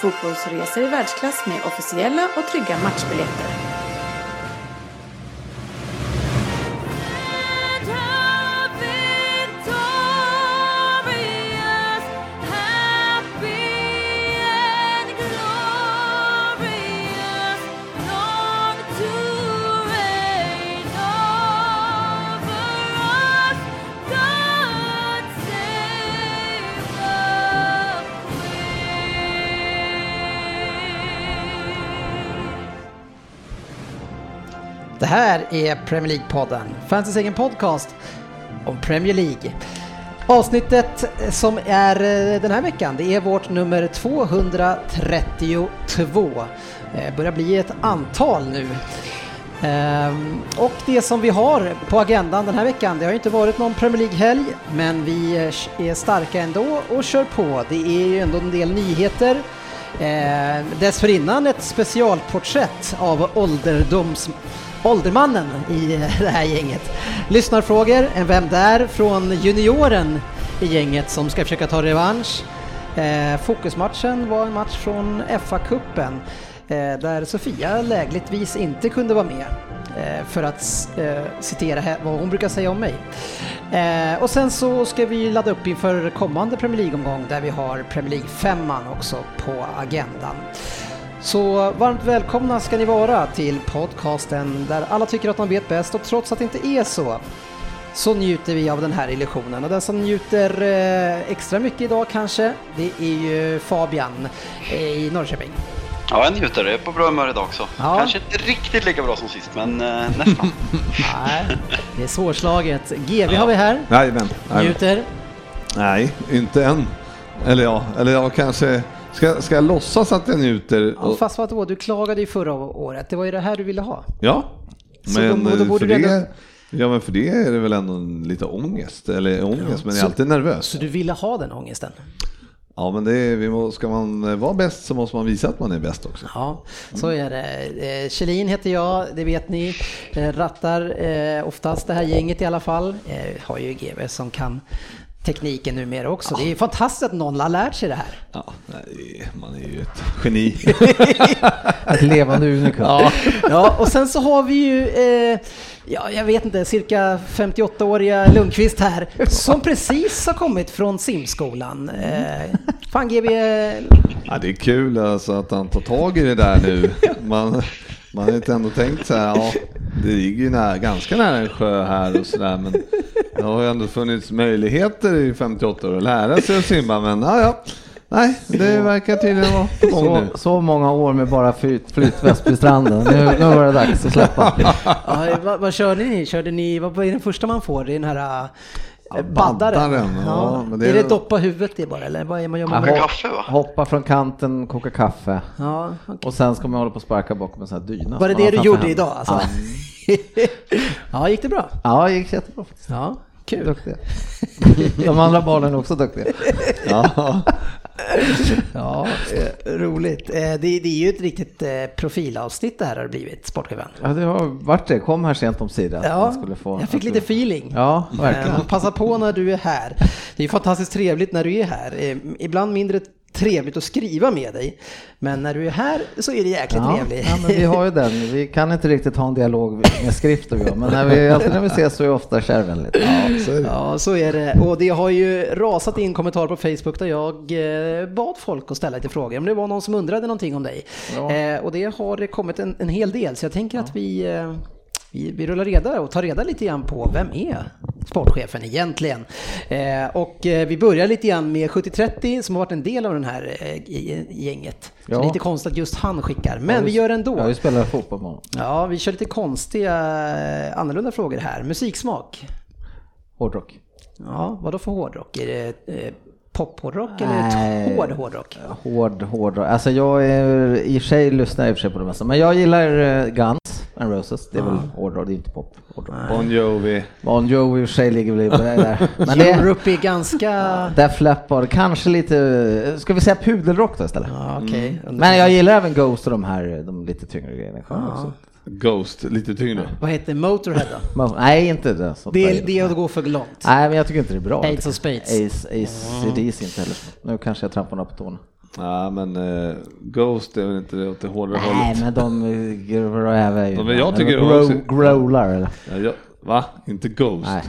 fotbollsresor i världsklass med officiella och trygga matchbiljetter. Det här är Premier League-podden, fansens egen podcast om Premier League. Avsnittet som är eh, den här veckan, det är vårt nummer 232. Det eh, börjar bli ett antal nu. Ehm, och det som vi har på agendan den här veckan, det har ju inte varit någon Premier League-helg, men vi eh, är starka ändå och kör på. Det är ju ändå en del nyheter. Eh, dessförinnan ett specialporträtt av ålderdoms åldermannen i det här gänget. Lyssnarfrågor, en Vem där? från junioren i gänget som ska försöka ta revansch. Eh, fokusmatchen var en match från FA-cupen eh, där Sofia lägligtvis inte kunde vara med. Eh, för att eh, citera vad hon brukar säga om mig. Eh, och sen så ska vi ladda upp inför kommande Premier League-omgång där vi har Premier League-femman också på agendan. Så varmt välkomna ska ni vara till podcasten där alla tycker att de vet bäst och trots att det inte är så så njuter vi av den här illusionen och den som njuter eh, extra mycket idag kanske det är ju Fabian eh, i Norrköping. Ja, jag njuter. Jag är på bra humör idag också. Ja. Kanske inte riktigt lika bra som sist, men eh, nästan. Nej, det är svårslaget. GV har vi här. Jajamän. Jajamän. Njuter. Nej, inte än. Eller ja, eller ja, kanske. Ska, ska jag låtsas att jag njuter? Ja, fast vadå, du klagade ju förra året. Det var ju det här du ville ha. Ja, Så men då- då borde för du det... ändå- Ja, men för det är det väl ändå en lite ångest. Eller ångest, men jag är Så- alltid nervös. Så du ville ha den ångesten? Ja, men det är, må, ska man vara bäst så måste man visa att man är bäst också. Ja, så är det. Eh, Kjellin heter jag, det vet ni. Eh, Rattar eh, oftast det här gänget i alla fall. Eh, Har ju GV som kan tekniken numera också. Det är fantastiskt att någon har lärt sig det här. Ja, man är ju ett geni. Ett levande unikum. Ja, ja och sen så har vi ju, eh, ja jag vet inte, cirka 58-åriga Lundqvist här som precis har kommit från simskolan. Eh, fan GB, Ja, det är kul alltså att han tar tag i det där nu. Man, man har inte ändå tänkt så här, ja, det ligger ju nära, ganska nära en sjö här och sådär, men det har ju ändå funnits möjligheter i 58 år att lära sig att simma, men ja, ja. Nej, det verkar tydligen vara på gång Så, nu. så många år med bara flyt, flytväst vid stranden. Nu, nu var det dags att släppa. ja, vad, vad körde ni? Körde ni, vad är den första man får? Det är den här baddaren? baddaren, ja, men det är är- det doppa huvudet det bara eller vad är man gör man? Jaha. kaffe, va? Hoppa från kanten, koka kaffe. Ja, okej. Och sen ska man hålla på och sparka bakom en sån här dyna. Var det det du gjorde händerna. idag alltså? Ja, gick det bra? Ja, det gick jättebra. faktiskt. Ja, kul. Duktiga. De andra barnen är också duktiga. Ja, Ja, eh, roligt. Eh, Det, det är ju ett riktigt eh, profilavsnitt det här har blivit, Sportchefen. Ja, det har varit det. Kom här sent om sidan. Ja, skulle få, jag fick lite du- feeling. Ja, verkligen. Passa på när du är här. Det är ju fantastiskt trevligt när du är här. Ibland mindre trevligt att skriva med dig. Men när du är här så är det jäkligt Ja, trevligt. ja, men vi har ju den. Vi kan inte riktigt ha en dialog med skrift och men när vi, alltid när vi ses så är det ofta kärvänligt. ja så är det. Ja, så är det. Och det har ju rasat in kommentarer på Facebook där jag eh, bad folk att ställa lite frågor. Om det var någon som undrade någonting om dig. Ja. Eh, och det har kommit en, en hel del. Så jag tänker att vi, eh, vi, vi rullar reda och tar reda lite grann på vem är sportchefen egentligen. Eh, och eh, vi börjar lite grann med 7030 som har varit en del av den här eh, gänget. Så Ja. det är lite konstigt att just han skickar. Men Ja, vi gör ändå. Jag har ju spelat fotboll med. Ja, vi kör lite konstiga, eh, annorlunda frågor här. Musiksmak. Hårdrock. Ja, vad då för hårdrock? Är det eh, pop-hårdrock eller hård hårdrock? Hård, hård. Alltså jag är, i och för sig lyssnar jag i och för sig på det mesta, men jag gillar eh, Guns N' Roses. Det är väl hårdrock, det är inte pop. Bon Jovi. Bon Jovi i och för sig ligger väl på det där. Men det, Europe är ganska... Def Leppard, kanske lite, ska vi säga pudelrock då istället? Ja, okej. Men jag gillar även Ghost och de här, de lite tyngre grejerna. Också. Ghost, lite tyngre. Vad heter Motorhead då? Men- Nej, inte det. Det är, det är att gå för långt. Nej, men jag tycker inte det är bra. Ace of Spades. Ace, Ace CDs inte heller. Nu kanske jag trampar några på tårna. Ja, men eh, Ghost är väl inte det åt det hårdare Nej, hållet. men de eh, gräver ju. Men jag tycker Grow- också- Growlar eller? Ja, jag, va? Inte Ghost? Nej.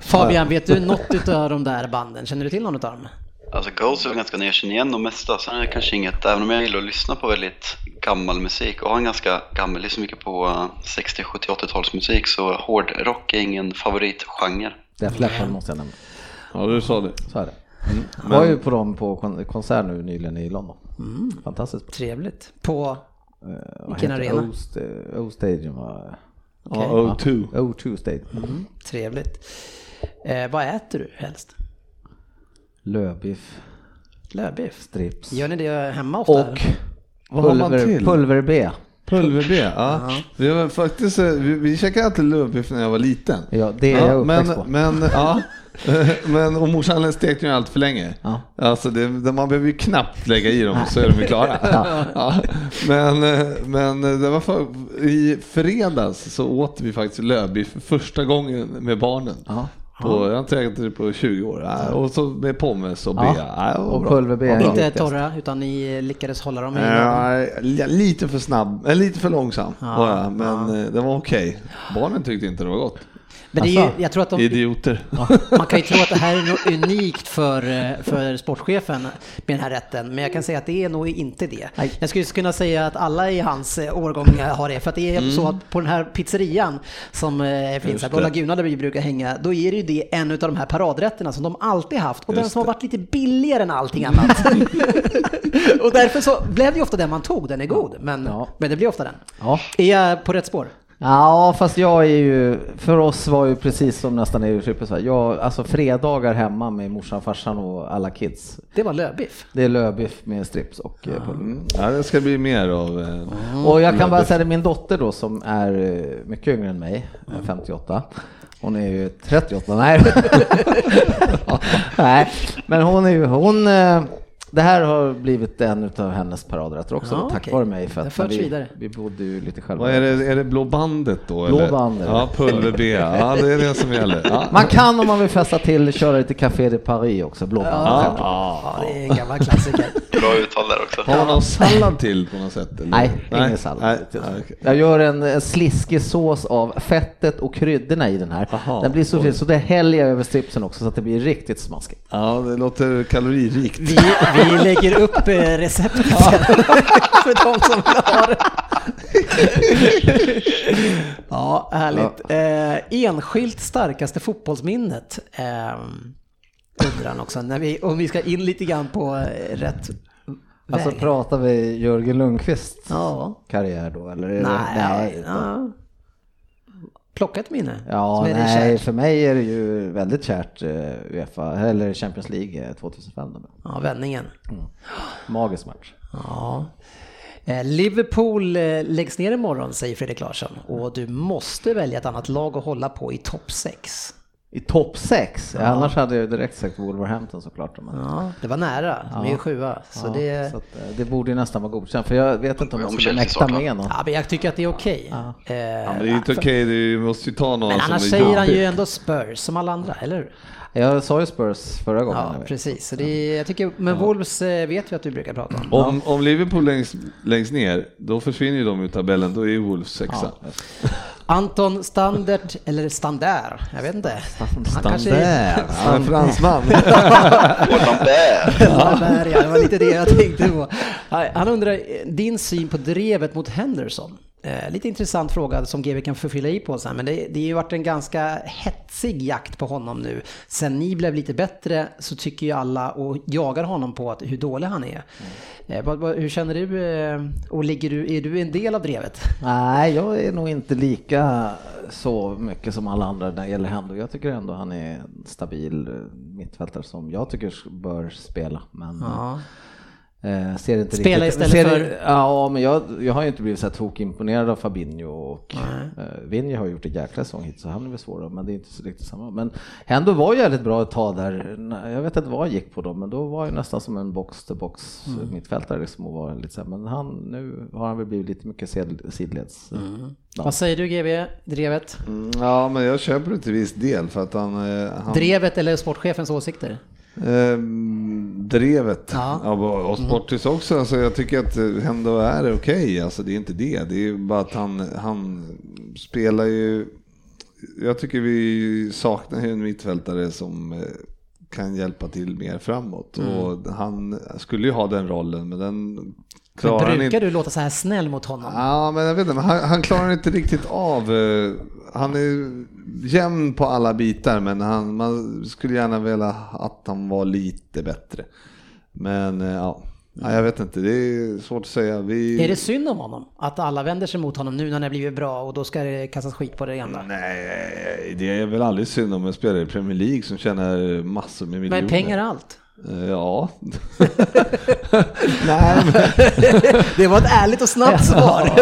Fabian, vet du något av de där banden? Känner du till någon av dem? Alltså Ghost är väl ganska ner känner igen de mesta. Sen är det kanske inget, även om jag gillar att lyssna på väldigt gammal musik och har en ganska gammal, lyssnar mycket på eh, 60, 70, 80-talsmusik så hårdrock är ingen favoritgenre. Def Leppard måste jag nämna. Ja, du sa det. Så är det. Jag var ju på dem på kon- konsert nu nyligen i London. Fantastiskt bra. Trevligt. På... Eh, Vilken arena? O, st- O Stadium var Ja, O2. O2 Stadium. Mm, trevligt. Eh, vad äter du helst? Lövbiff, Lövbiff? strips. Gör ni det hemma ofta? Och man pulver, till? pulver-B. Ja. Vi, faktiskt, eh, vi, vi käkade alltid lövbiff när jag var liten. Ja, det är jag men, på. men, ja. men och morsan stekte ju allt för länge. Ja. Alltså det, man behöver ju knappt lägga i dem så är de ju klara. ja. Men, eh, men det var för, i fredags så åt vi faktiskt lövbiff för första gången med barnen. Ja. På, jag har inte ätit det på 20 år. Ja, Och så med pommes och Ja. bea. Ja, det var Och bra. pulver-B. Ja. Inte torra, utan ni lyckades hålla dem i. Ja, lite för snabb, eller lite för långsam var jag, men eh, det var okej. Barnen tyckte inte det var gott. Men det är ju, Asså? jag tror att de, Idioter. man kan ju tro att det här är något unikt för, eh, för sportchefen med den här rätten, men jag kan säga att det är nog inte det. Nej. Jag skulle kunna säga att alla i hans eh, årgång har det, för att det är så att på den här pizzerian som eh, finns här, på det. Laguna där vi brukar hänga, då är det ju det en av de här paradrätterna som de alltid haft och den Just som har varit lite billigare än allting annat. och därför så blev det ju ofta den man tog, den är god, men, Ja. men det blir ofta den. Ja. Är jag på rätt spår? Ja, fast jag är ju, för oss var ju precis som nästan i Frippes, jag, alltså fredagar hemma med morsan, farsan och alla kids. Det var lövbiff. Det är lövbiff med strips och eh, pulver. Mm. Ja, det ska bli mer av. eh, Och jag kan bara säga det, min dotter då som är eh, mycket yngre än mig, eh, 58. Hon är ju 38, nej. nej, men hon är ju, hon, eh, det här har blivit en av hennes paradrätter också, Ja, tack okej. vare mig. För att vi, vidare. vi bodde ju lite själva. Vad är det, är det blå bandet då? Blå eller? bandet. Ja, pulver-B. Ja, det är det som gäller. Ja. Man kan om man vill festa till köra lite Café de Paris också, blåband. Ja, Ja, det är en gammal klassiker. Bra uttal där också. Har man någon sallad till på något sätt? Eller? Nej, ingen sallad. Nej, nej, okej. Jag gör en, en sliskig sås av fettet och kryddorna i den här. Aha. den blir så fin, så det häller jag över stripsen också så att det blir riktigt smaskigt. Ja, det låter kaloririkt. Vi, vi lägger upp eh, receptet för de som vill ha det. Ja, härligt. Eh, enskilt starkaste fotbollsminnet eh, undrar han också. När vi, om vi ska in lite grann på eh, rätt Alltså väg. pratar vi Jörgen Lundqvist Ja, karriär då eller? Är det, nej. Ja. Plocka ett minne. Ja, nej, för mig är det ju väldigt kärt eh, Uefa, eller Champions League eh, 2005. Då. Ja, vändningen. Magisk match. Ja. Eh, Liverpool eh, läggs ner imorgon, säger Fredrik Larsson. Och du måste välja ett annat lag att hålla på i topp 6. I topp 6, annars hade jag direkt sagt Wolverhampton såklart. Men, Ja, det var nära. De är ju sjua. Så ja, det... så att, eh, det borde ju nästan vara godkänt, för jag vet inte om jag Om skulle mäkta med någon. Ja, men jag tycker att det är okej. Ja, Eh, men det är inte okej, du måste ju ta någon men som annars är säger han ju ändå Spurs som alla andra, eller hur? Jag sa ju Spurs förra gången. Ja, precis. Så det är, jag tycker, men Wolves eh, vet vi att du brukar prata om. Om, om Liverpool längst, längst ner, då försvinner ju de ur tabellen, då är ju Wolves sexa. Anton Standard, eller Standard, jag vet inte. Standard, han är fransman. Gordon Bear. Standard, ja, det var lite det jag tänkte på. Han undrar eh, din syn på drevet mot Henderson. Eh, lite intressant fråga som GW kan förfylla i på sen, men det, det har ju varit en ganska hetsig jakt på honom nu. Sen ni blev lite bättre så tycker ju alla och jagar honom på att, hur dålig han är. Eh, vad, vad, hur känner du eh, och ligger du, är du en del av drevet? Nej, jag är nog inte lika så mycket som alla andra när det gäller Hendo. Jag tycker ändå han är stabil. mittfältare som jag tycker bör spela. Men Ja. Eh, ser inte Spela riktigt, istället ser, för- Ja, men jag, jag har ju inte blivit så tokimponerad av Fabinho och eh, Vinny har gjort en jäkla säsong hit så han är väl svårare, men det är inte så riktigt samma. Men Hendo var ju jävligt bra ett tag där, jag vet inte vad jag gick på då, men då var jag nästan som en box-to-box Mm. mittfältare liksom och var lite så här, men han, nu har han väl blivit lite mycket sid- sidleds. Mm. Vad säger du GB, Drevet? Mm, Ja, men jag köper det till viss del för att han... eh, han Drevet eller sportchefens åsikter? Ehm, drevet Ja. ja. och Sportis också. Alltså, jag tycker att eh, ändå är okej. Alltså, det är inte det. Det är bara att han, han spelar ju... Jag tycker vi saknar en mittfältare som eh, kan hjälpa till mer framåt. Och han skulle ju ha den rollen, men den Men brukar inte. du låta så här snäll mot honom? Ja, men jag vet inte, han, han klarar inte riktigt av... eh, Han är jämn på alla bitar, men han, man skulle gärna vilja att han var lite bättre. Men eh, ja, ja, jag vet inte, det är svårt att säga. Vi... Är det synd om honom? Att alla vänder sig mot honom nu när han har blivit bra och då ska det kastas skit på det gamla? Nej, det är väl aldrig synd om en spelare i Premier League som tjänar massor med miljoner. Men pengar är allt. Eh, Ja. Nej, det var ett ärligt och snabbt svar.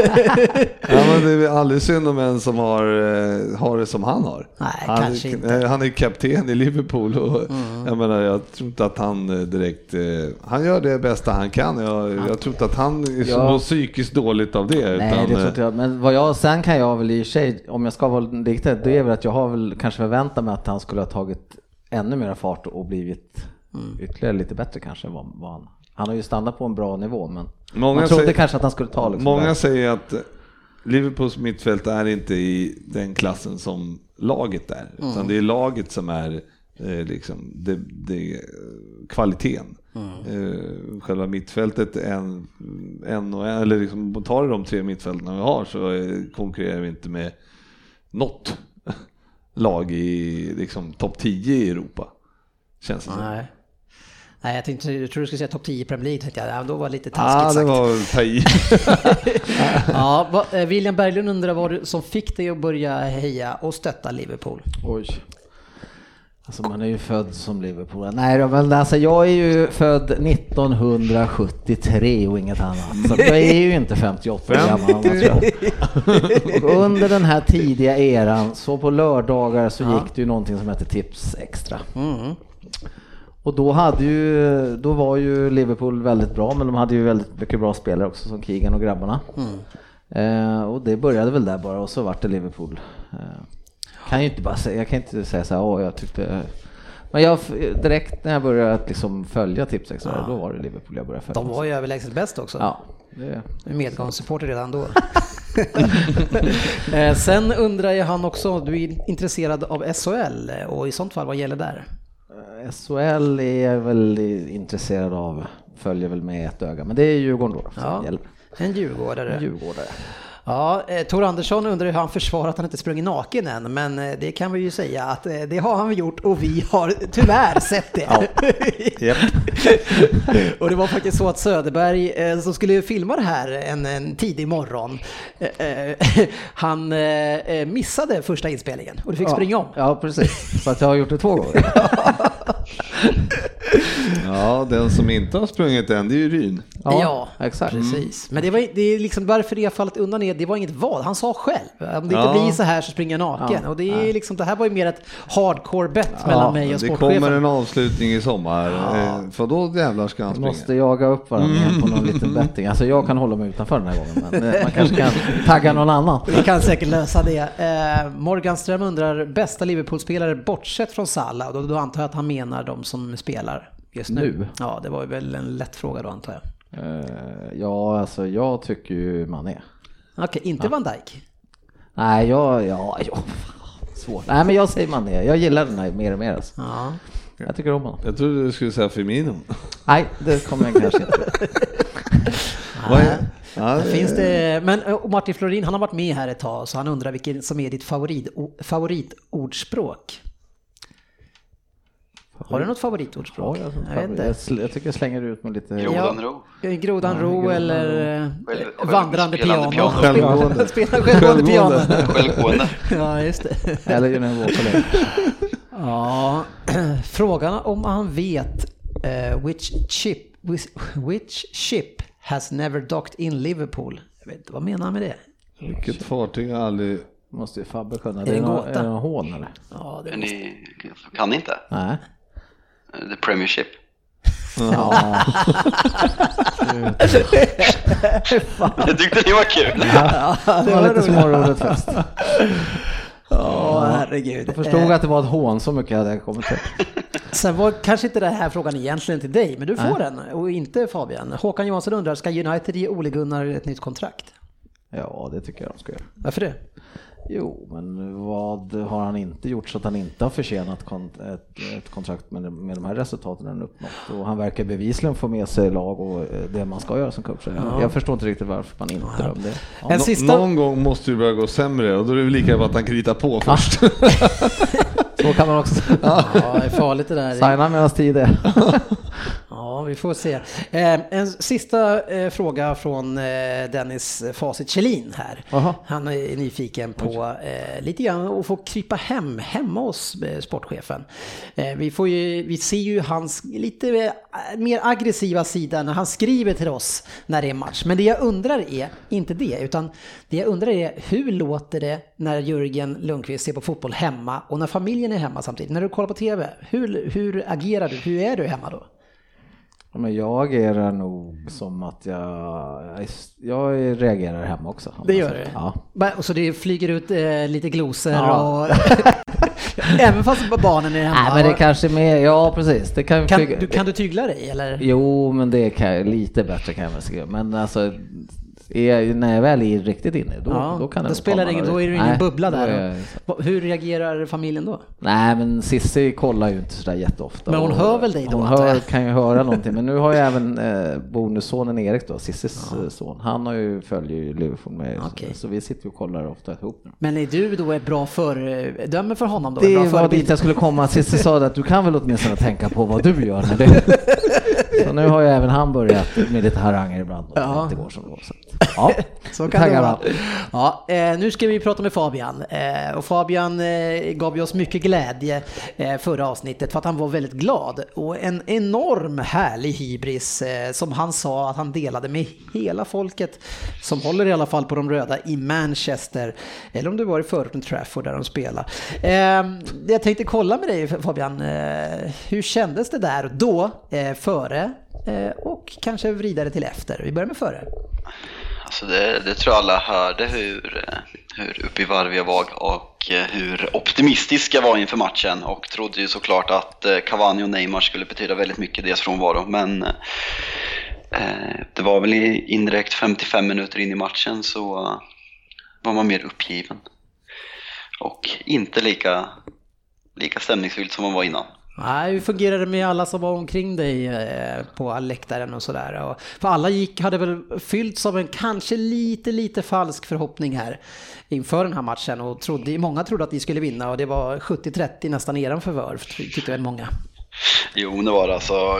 ja, men det är aldrig synd om en som har, eh, har det som han har. Nej, han, kanske är, inte. Mm. eh, han är kapten i Liverpool och jag menar, jag tror inte att han direkt, han gör det bästa han kan. Jag, jag tror inte att han Ja. mår psykiskt dåligt av det. Nej, utan, det tror inte jag. Men vad jag, sen kan jag väl i och sig, om jag ska vara riktigt, det är väl att jag har väl kanske förväntat mig att han skulle ha tagit ännu mer fart och blivit Mm. ytterligare lite bättre kanske än vad, vad han. Han har ju stannat på en bra nivå, men Många man trodde säger- kanske att han skulle ta liksom Många där. säger att eh, Liverpools mittfält är inte i den klassen som laget är. Utan Mm. det är laget som är eh, liksom det, det, eh, kvaliteten. Mm. Eh, själva mittfältet, en, en och en, eller liksom, tar du de tre mittfälten vi har så konkurrerar vi inte med något lag i liksom, topp 10 i Europa. Känns det som. Nej. Jag, tänkte, jag tror du skulle säga topp 10 i Premier League, tänkte jag. Ja, då var det lite taskigt Ja, ah, det sagt. var. Ja, vad- eh, William Berglund undrar vad du, som fick dig att börja heja och stötta Liverpool. Oj. Alltså man är ju född som Liverpool. Nej då, men alltså jag är ju född 1973 och inget annat. Så jag är ju inte 58 gammal. Och under den här tidiga eran, så på lördagar så gick det ju någonting som hette Tips Extra. Och då hade ju, då var ju Liverpool väldigt bra, men de hade ju väldigt mycket bra spelare också som Keegan och grabbarna. Eh, och det började väl där bara och så vart det Liverpool. Eh, kan ju inte bara säga, jag kan inte säga så här, åh jag tyckte men jag, direkt när jag började att liksom följa Tips Extra, då var det Liverpool jag började följa. De var ju överlägset bäst också. Ja, det, Medgångssupporter redan då. Eh, Sen undrar ju han också, du är intresserad av SHL och i sånt fall vad gäller där? SHL är jag väl intresserad av, följer väl med ett öga, men det är Djurgården då Ja. En djurgårdare. Djurgårdare. Ja, eh, Tor Andersson undrar hur han försvarar att han inte sprungit naken än, men eh, det kan vi ju säga att eh, det har han gjort och vi har tyvärr sett det. och det var faktiskt så att Söderberg, som skulle filma det här en, en tidig morgon, han missade första inspelningen och du fick springa om. Ja, precis. Så att jag har gjort det två gånger. Ja, den som inte har sprungit än, det är ju Ryn. Ja, exakt. Precis. Men det, var, det är liksom varför det har fallit undan är, det var inget val. Han sa själv, om det Ja. inte blir så här så springer jag naken. Ja. Och det, är liksom, det här var ju mer ett hardcore bet mellan mig och Det sportchefen. kommer en avslutning i sommar, eh, för då jävlar ska han Vi springa. måste jaga upp varandra igen på någon liten betting. Alltså jag kan hålla mig utanför den här gången, men eh, man kanske kan tagga någon annan. Vi kan säkert lösa det. Eh, Morgan Ström undrar, bästa Liverpool-spelare bortsett från Salah? Och då, då antar jag att han menar de som spelar just nu. Nu? Ja, det var ju väl en lätt fråga då antar jag. Eh, Ja, alltså jag tycker ju man är. Okej, inte Van Dijk. Nej, jag, ja, ja, svårt. Nej, men jag säger man är. Jag gillar den här mer och mer. Alltså. Ja. Jag tycker om honom. Jag trodde du skulle säga Firmino. Nej, det kommer jag kanske inte. Vad är- Ja, finns det, men eh, Martin Florin, han har varit med här ett tag, så han undrar vilket som är ditt favorit, favoritordspråk? Har du något favoritordspråk? Ja, jag, jag vet inte. jag, jag tycker jag slänger ut med lite... Grodan ro. Grodan ro eller eh, Själv- själv- vandrande piano. piano. Självgående. Spela självgående piano. Självgående. Ja, just det. Eller Union Waterloo. Ja, frågan om han vet uh, which chip which, which ship has never docked in Liverpool. Jag vet inte, vad menar han med det? Vilket fartyg har aldrig... Måste ju Fabbe kunna. Är det en gåta? Är det någon hån eller? Ja, det Men ni kan ni inte? Nej. The Premiership. Ja. Jag tyckte det var kul. det var lite småroligt fest. Åh, herregud. Jag förstod att det var ett hån, så mycket hade jag kommit till. Sen var kanske inte den här frågan egentligen till dig, men du får den och inte Fabian. Håkan Johansson undrar, ska United ge Ole Gunnar ett nytt kontrakt? Ja, det tycker jag de ska göra. Varför det? Jo, men vad har han inte gjort så att han inte har förtjänat kont ett, ett, kontrakt med, med de här resultaten han uppnått? Och han verkar bevisligen få med sig lag och eh, det man ska göra som coach. Ja. Jag förstår inte riktigt varför man inte ja. det. Ja. En sista... Någon gång måste det börja gå sämre och då är det väl lika bra att han kritar på först. Så kan man också. Ja, det är farligt det där. Signa medan tid är. Ja, vi får se. Eh, en sista eh, fråga från eh, Dennis Facit Kjellin här. Aha. Han är nyfiken på lite grann att få krypa hem hemma hos sportchefen. vi, får ju, vi ser ju hans lite mer aggressiva sida när han skriver till oss när det är match. Men det jag undrar är inte det, utan det jag undrar är hur låter det när Jörgen Lundqvist ser på fotboll hemma och när familjen är hemma samtidigt? När du kollar på TV, hur, hur agerar du? Hur är du hemma då? Men jag agerar nog som att jag, jag reagerar hemma också. Det gör du? Ja. Och så det flyger ut eh, lite glosor ja. och... Även fast barnen är hemma? Nej men det kanske är mer, ja precis. Det kan, kan, du, kan du tygla dig eller? Jo men det kan lite bättre kan jag väl säga. Men alltså är, när jag väl är riktigt inne, då, ja, då kan det då spelar ingen, Då är det ingen bubbla där. Jag... Hur reagerar familjen då? Nej, men Sissi kollar ju inte sådär jätteofta. Men hon hör väl dig då? Hon hör, kan ju höra någonting. Men nu har ju även eh, bonussonen Erik då, Sissis ja. Eh, son, han har ju, följer ju Liverpool med. Okay. Så, så, vi sitter och kollar ofta ihop. Men är du då ett bra föredöme för honom då? Det var dit jag skulle komma. Sissi sa att du kan väl åtminstone tänka på vad du gör. När det... nu har ju även han börjat med lite haranger ibland. Och ja. det går som går. Så. Ja, så kan det vara. Ja, eh, nu ska vi prata med Fabian. Eh, och Fabian eh, gav ju oss mycket glädje förra avsnittet för att han var väldigt glad. Och en enorm härlig hybris som han sa att han delade med hela folket som håller i alla fall på de röda i Manchester. Eller om du var i förorten Trafford där de spelar. Eh, jag tänkte kolla med dig Fabian. hur kändes det där då, före Eh, och kanske vrida det till efter? Vi börjar med före. Alltså det, det, tror jag alla hörde hur, hur uppe i varv jag var och eh, hur optimistisk jag var inför matchen och trodde ju såklart att eh, Cavani och Neymar skulle betyda väldigt mycket i deras frånvaro. Men eh, det var väl indirekt 55 minuter in i matchen så var man mer uppgiven. Och inte lika, lika stämningsfylld som man var innan. Nej, hur fungerade det med alla som var omkring dig eh, på läktaren och sådär? För alla gick, hade väl fyllts av en kanske lite, lite falsk förhoppning här inför den här matchen och trodde, många trodde att ni skulle vinna och det var 70-30 nästan eran förvör, tyckte väl många. Jo, det var det alltså.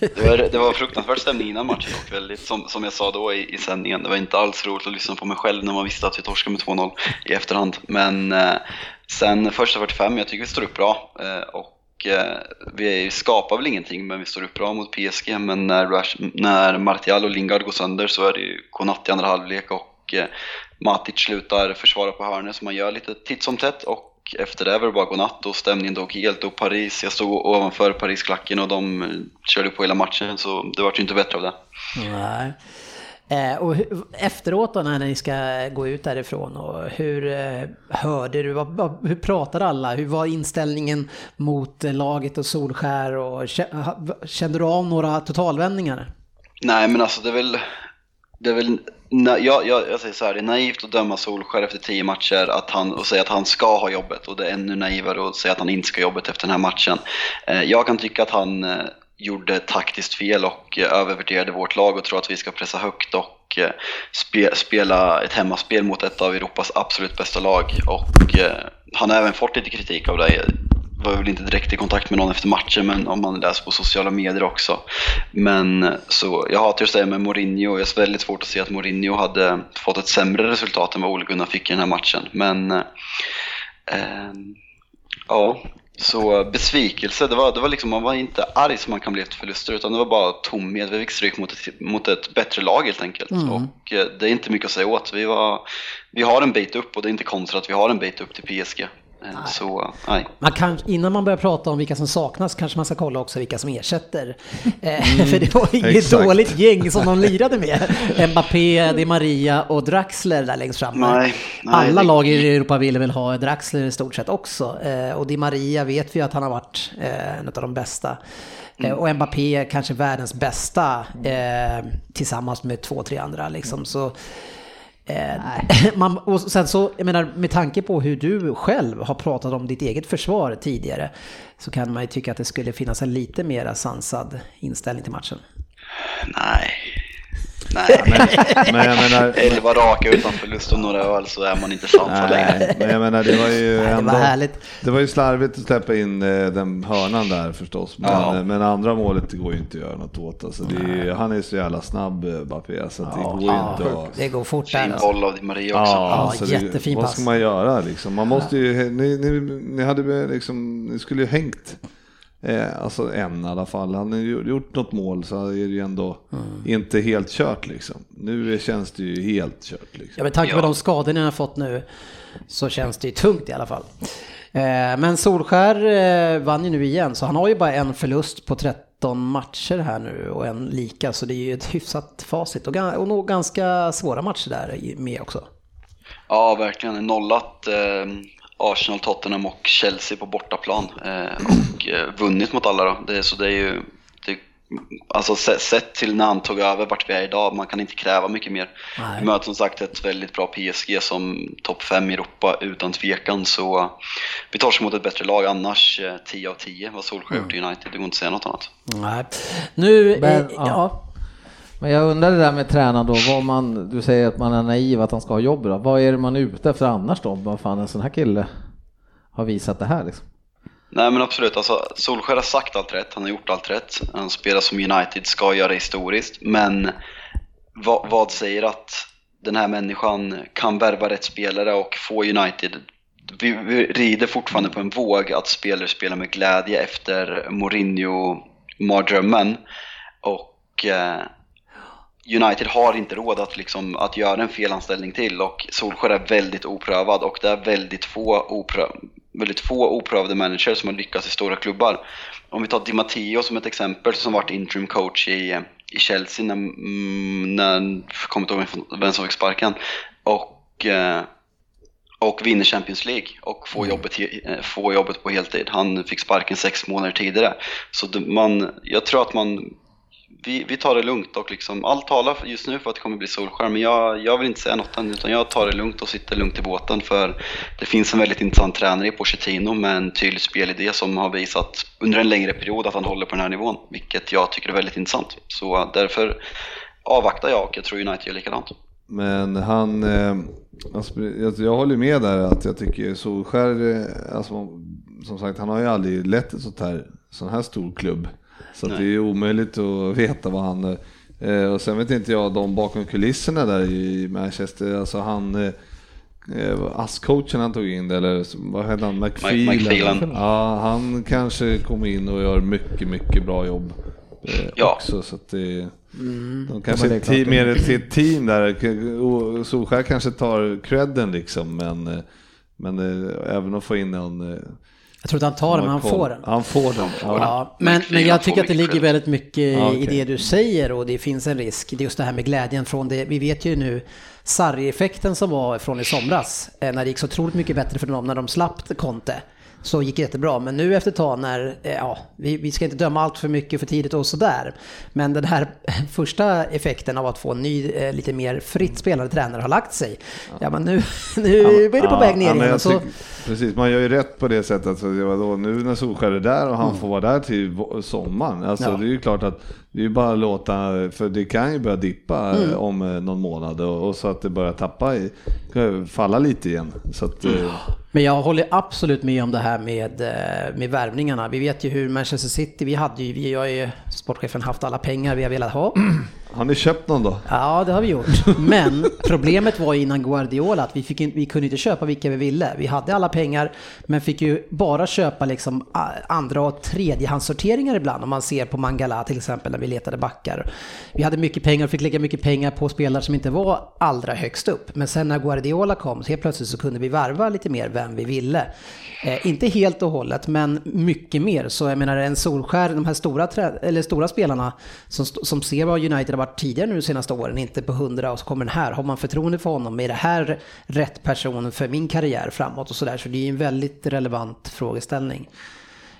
Det var, det var fruktansvärt stämning innan matchen och väldigt, som, som jag sa då i, i sändningen, det var inte alls roligt att lyssna på mig själv när man visste att vi torskade med 2-0 i efterhand. Men eh, sen första 45, jag tycker vi står upp bra eh, och Eh, vi skapar väl ingenting men vi står upp bra mot PSG men när, Rash, när Martial och Lingard går sönder så är det ju godnatt i andra halvlek och eh, Matic slutar försvara på hörnet så man gör lite titt som tätt och efter det var det bara godnatt och stämningen dog helt och Paris, jag stod ovanför Parisklacken och de eh, körde på hela matchen så det var ju inte bättre av det. Nej. Eh, och efteråt då när ni ska gå ut därifrån, och hur eh, hörde du, vad, hur pratade alla? Hur var inställningen mot eh, laget och Solskär? Och, kände du av några totalvändningar? Nej men alltså det är väl, det är väl jag, jag, jag säger så här, det är naivt att döma Solskär efter tio matcher att han, och säga att han ska ha jobbet och det är ännu naivare att säga att han inte ska ha jobbet efter den här matchen. Eh, jag kan tycka att han eh, gjorde taktiskt fel och eh, övervärderade vårt lag och tror att vi ska pressa högt och eh, spela ett hemmaspel mot ett av Europas absolut bästa lag. Och eh, han har även fått lite kritik av det. Var väl inte direkt i kontakt med någon efter matchen, men om man läser på sociala medier också. Men så jag hatar att säga med Mourinho, jag har väldigt svårt att se att Mourinho hade fått ett sämre resultat än vad Ole Gunnar fick i den här matchen. Men eh, ja, så besvikelse, det var, det var liksom, man var inte arg som man kan bli efter förluster utan det var bara tomhet. Vi fick stryk mot ett, mot ett bättre lag helt enkelt. Mm. Och eh, det är inte mycket att säga åt. Vi, var, vi har en bit upp och det är inte konstigt att vi har en bit upp till PSG. Eh, Så nej. Man kan, innan man börjar prata om vilka som saknas kanske man ska kolla också vilka som ersätter. Eh, för det var inget exakt. dåligt gäng som de lirade med. Mbappé, Di Maria och Draxler där längst fram. Nej, nej, Alla det- lag i Europa ville väl ha Draxler i stort sett också. Eh, och Di Maria vet vi att han har varit eh, en av de bästa. Eh, och Mbappé kanske världens bästa tillsammans med två, tre andra liksom. Så, Eh, man, och sen så, jag menar, med tanke på hur du själv har pratat om ditt eget försvar tidigare så kan man ju tycka att det skulle finnas en lite mera sansad inställning till matchen. Nej. Nej, men Men jag menar, elva raka utan förlust och några öl så är man inte sansad längre. nej, men jag menar det var ju Nej, det ändå, var härligt. det var ju slarvigt att släppa in eh, den hörnan där förstås. Men, Ja. eh, men andra målet det går ju inte att göra något åt. Alltså, det är, han är så jävla snabb eh, Mbappé så att det går ju inte att... Det går fort där. Fin Alltså. boll av Maria också. Ja, alltså det, jättefin vad pass. ska man göra liksom? Man måste ju, ni, ni, ni hade liksom, ni skulle ju hängt eh, alltså en i alla fall. Han har gjort något mål så är det ju ändå inte helt kört liksom. Nu känns det ju helt kört liksom. Ja, med tanke på Ja. de skador ni har fått nu så känns det ju tungt i alla fall. Eh, men Solskär eh, vann ju nu igen, så han har ju bara en förlust på 13 matcher här nu och en lika, så det är ju ett hyfsat facit och, ga- och nog ganska svåra matcher där med också. Ja, verkligen. Nollat eh, Arsenal, Tottenham och Chelsea på bortaplan eh, och eh, vunnit mot alla då. Det, så det är ju, det, alltså se- sett till när han tog över vart vi är idag, man kan inte kräva mycket mer. Nej. Vi möter som sagt ett väldigt bra PSG som topp 5 i Europa utan tvekan, så eh, vi tar oss mot ett bättre lag annars. Eh, 10 av 10 vad Solskjaer i United, det går inte att säga något annat. Nej. Nu, Men, eh, ja. ja. Men jag undrar det där med tränaren då, vad man, du säger att man är naiv att han ska ha jobb då. Vad är det man är ute efter annars då? Vad fan en sån här kille har visat det här liksom? Nej men absolut, alltså, Solskjaer har sagt allt rätt, han har gjort allt rätt. Han spelar som United ska göra historiskt, men vad, vad säger att den här människan kan värva rätt spelare och få United vi, vi rider fortfarande på en våg att spelare spelar med glädje efter Mourinho-mardrömmen. Och eh, United har inte råd att, liksom, att göra en felanställning till och Solskjaer är väldigt oprövad och det är väldigt få, oprö väldigt få oprövade managers som har lyckats i stora klubbar. Om vi tar Di Matteo som ett exempel som varit interim coach i, i Chelsea när, mm, när jag kommer inte ihåg vem som fick sparken och, eh, och vinner Champions League och får, jobbet, he- eh, får jobbet på heltid. Han fick sparken sex månader tidigare. Så man, jag tror att man vi, vi tar det lugnt och liksom, allt talar just nu för att det kommer bli Solskjaer men jag, jag vill inte säga något än utan jag tar det lugnt och sitter lugnt i båten för det finns en väldigt intressant tränare i Pochettino med en tydlig spelidé som har visat under en längre period att han håller på den här nivån vilket jag tycker är väldigt intressant. Så därför avvaktar jag och jag tror United gör likadant. Men han, alltså, jag, håller med där att jag tycker Solskär, eh, alltså, som sagt han har ju aldrig lett en här, sån här stor klubb. Så att det är omöjligt att veta vad han, eh, och sen vet inte jag de bakom kulisserna där i Manchester, alltså han eh, eh, ASS-coachen han tog in, eller vad heter han, Phelan. Ja, han kanske kommer in och gör mycket, mycket bra jobb eh, Ja. också. Så att det, Mm. de kanske Ja, är mer till ett team där. Solskjaer kanske tar credden liksom, men, eh, men eh, även att få in någon... Jag tror inte han tar den, men han får den. Han får den. Ja. Ja, men, men jag tycker att det ligger väldigt mycket Ja, i okej. det du säger och det finns en risk. Det är just det här med glädjen från det. Vi vet ju nu Sarri-effekten som var från i somras, eh, när det gick så otroligt mycket bättre för dem när de slapp Conte. Så gick det jättebra, men nu efter ett tag när, eh, ja, vi, vi ska inte döma allt för mycket för tidigt och sådär. Men den här första effekten av att få en ny, eh, lite mer fritt spelande tränare har lagt sig. Ja, men nu, nu är det på väg ner men igen. Så, tycker- Precis, man gör ju rätt på det sättet. Så det var då, nu när Solskjaer är där och han får vara där till sommaren. Alltså Mm. Ja. det är ju klart att det är ju bara att låta, för det kan ju börja dippa Mm. eh, om eh, någon månad och, och så att det börjar tappa, falla lite igen. Att, eh, Men jag håller absolut med om det här med, med värvningarna. Vi vet ju hur Manchester City, vi hade ju, vi har ju sportchefen haft alla pengar vi har velat ha. Har ni köpt någon då? Ja, det har vi gjort. Men problemet var innan Guardiola att vi, fick in, vi kunde inte köpa vilka vi ville. Vi hade alla pengar, men fick ju bara köpa liksom andra och tredjehandssorteringar ibland. Om man ser på Mangala till exempel, när vi letade backar. Vi hade mycket pengar och fick lägga mycket pengar på spelare som inte var allra högst upp. Men sen när Guardiola kom, så helt plötsligt så kunde vi varva lite mer vem vi ville. Eh, inte helt och hållet, men mycket mer. Så jag menar en Solskär, de här stora, eller stora spelarna som, som ser vad United har varit tidigare nu de senaste åren, inte på hundra och så kommer den här. Har man förtroende för honom? Är det här rätt person för min karriär framåt och sådär? Så det är en väldigt relevant frågeställning.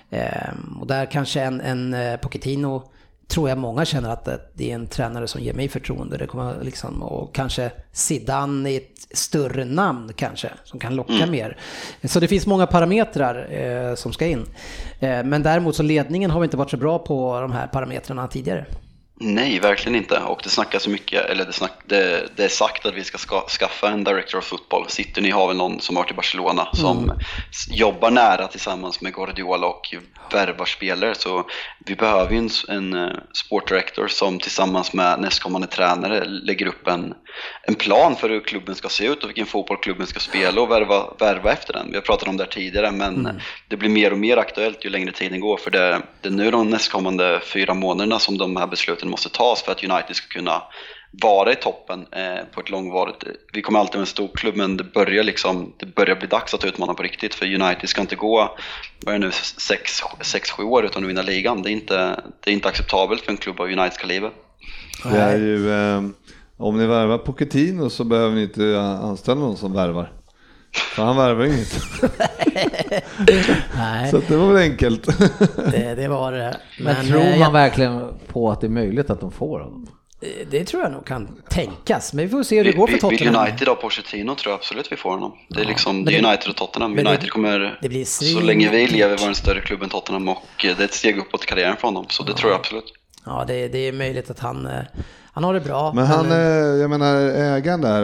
Eh, och där kanske en, en eh, Pochettino tror jag många känner att det är en tränare som ger mig förtroende. Det kommer liksom, och kanske Zidane är ett större namn kanske, som kan locka mm. mer. Så det finns många parametrar eh, som ska in. Eh, men däremot så ledningen har vi inte varit så bra på de här parametrarna tidigare. Nej, verkligen inte. Och det snackas så mycket, eller det, snack, det, det, är sagt att vi ska, ska skaffa en director of football. Sitter ni har väl någon som har varit i Barcelona som mm. jobbar nära tillsammans med Guardiola och värvar spelare. Så vi behöver ju en, en eh, sport director som tillsammans med nästkommande tränare lägger upp en, en plan för hur klubben ska se ut och vilken fotboll klubben ska spela och värva, värva efter den. Vi har pratat om det här tidigare men mm. det blir mer och mer aktuellt ju längre tiden går för det, det är nu de nästkommande fyra månaderna som de här besluten måste tas för att United ska kunna vara i toppen eh, på ett långvarigt... Eh, vi kommer alltid med en stor klubb men det börjar, liksom, det börjar bli dags att utmana på riktigt för United ska inte gå vad är det nu, 6-7 år utan att vinna ligan. Det är, inte, det är inte acceptabelt för en klubb av Uniteds kaliber. Det är ju, eh, om ni värvar Pochettino så behöver ni inte anställa någon som värvar. För han värvar inget. Nej. Så det var väl enkelt. det, det var det. Men, Men tror man jag... verkligen på att det är möjligt att de får honom? Eh, det tror jag nog kan tänkas, men vi får se hur det går för Tottenham. United ha Pochettino tror jag absolut vi får honom. Det är liksom det är United och Tottenham. United kommer, det blir så länge vi lever, vara en större klubb än Tottenham och det är ett steg uppåt i karriären för honom, så det ja. tror jag absolut. Ja, det, det är möjligt att han, eh, han har det bra. Men han, men... Eh, jag menar ägaren där.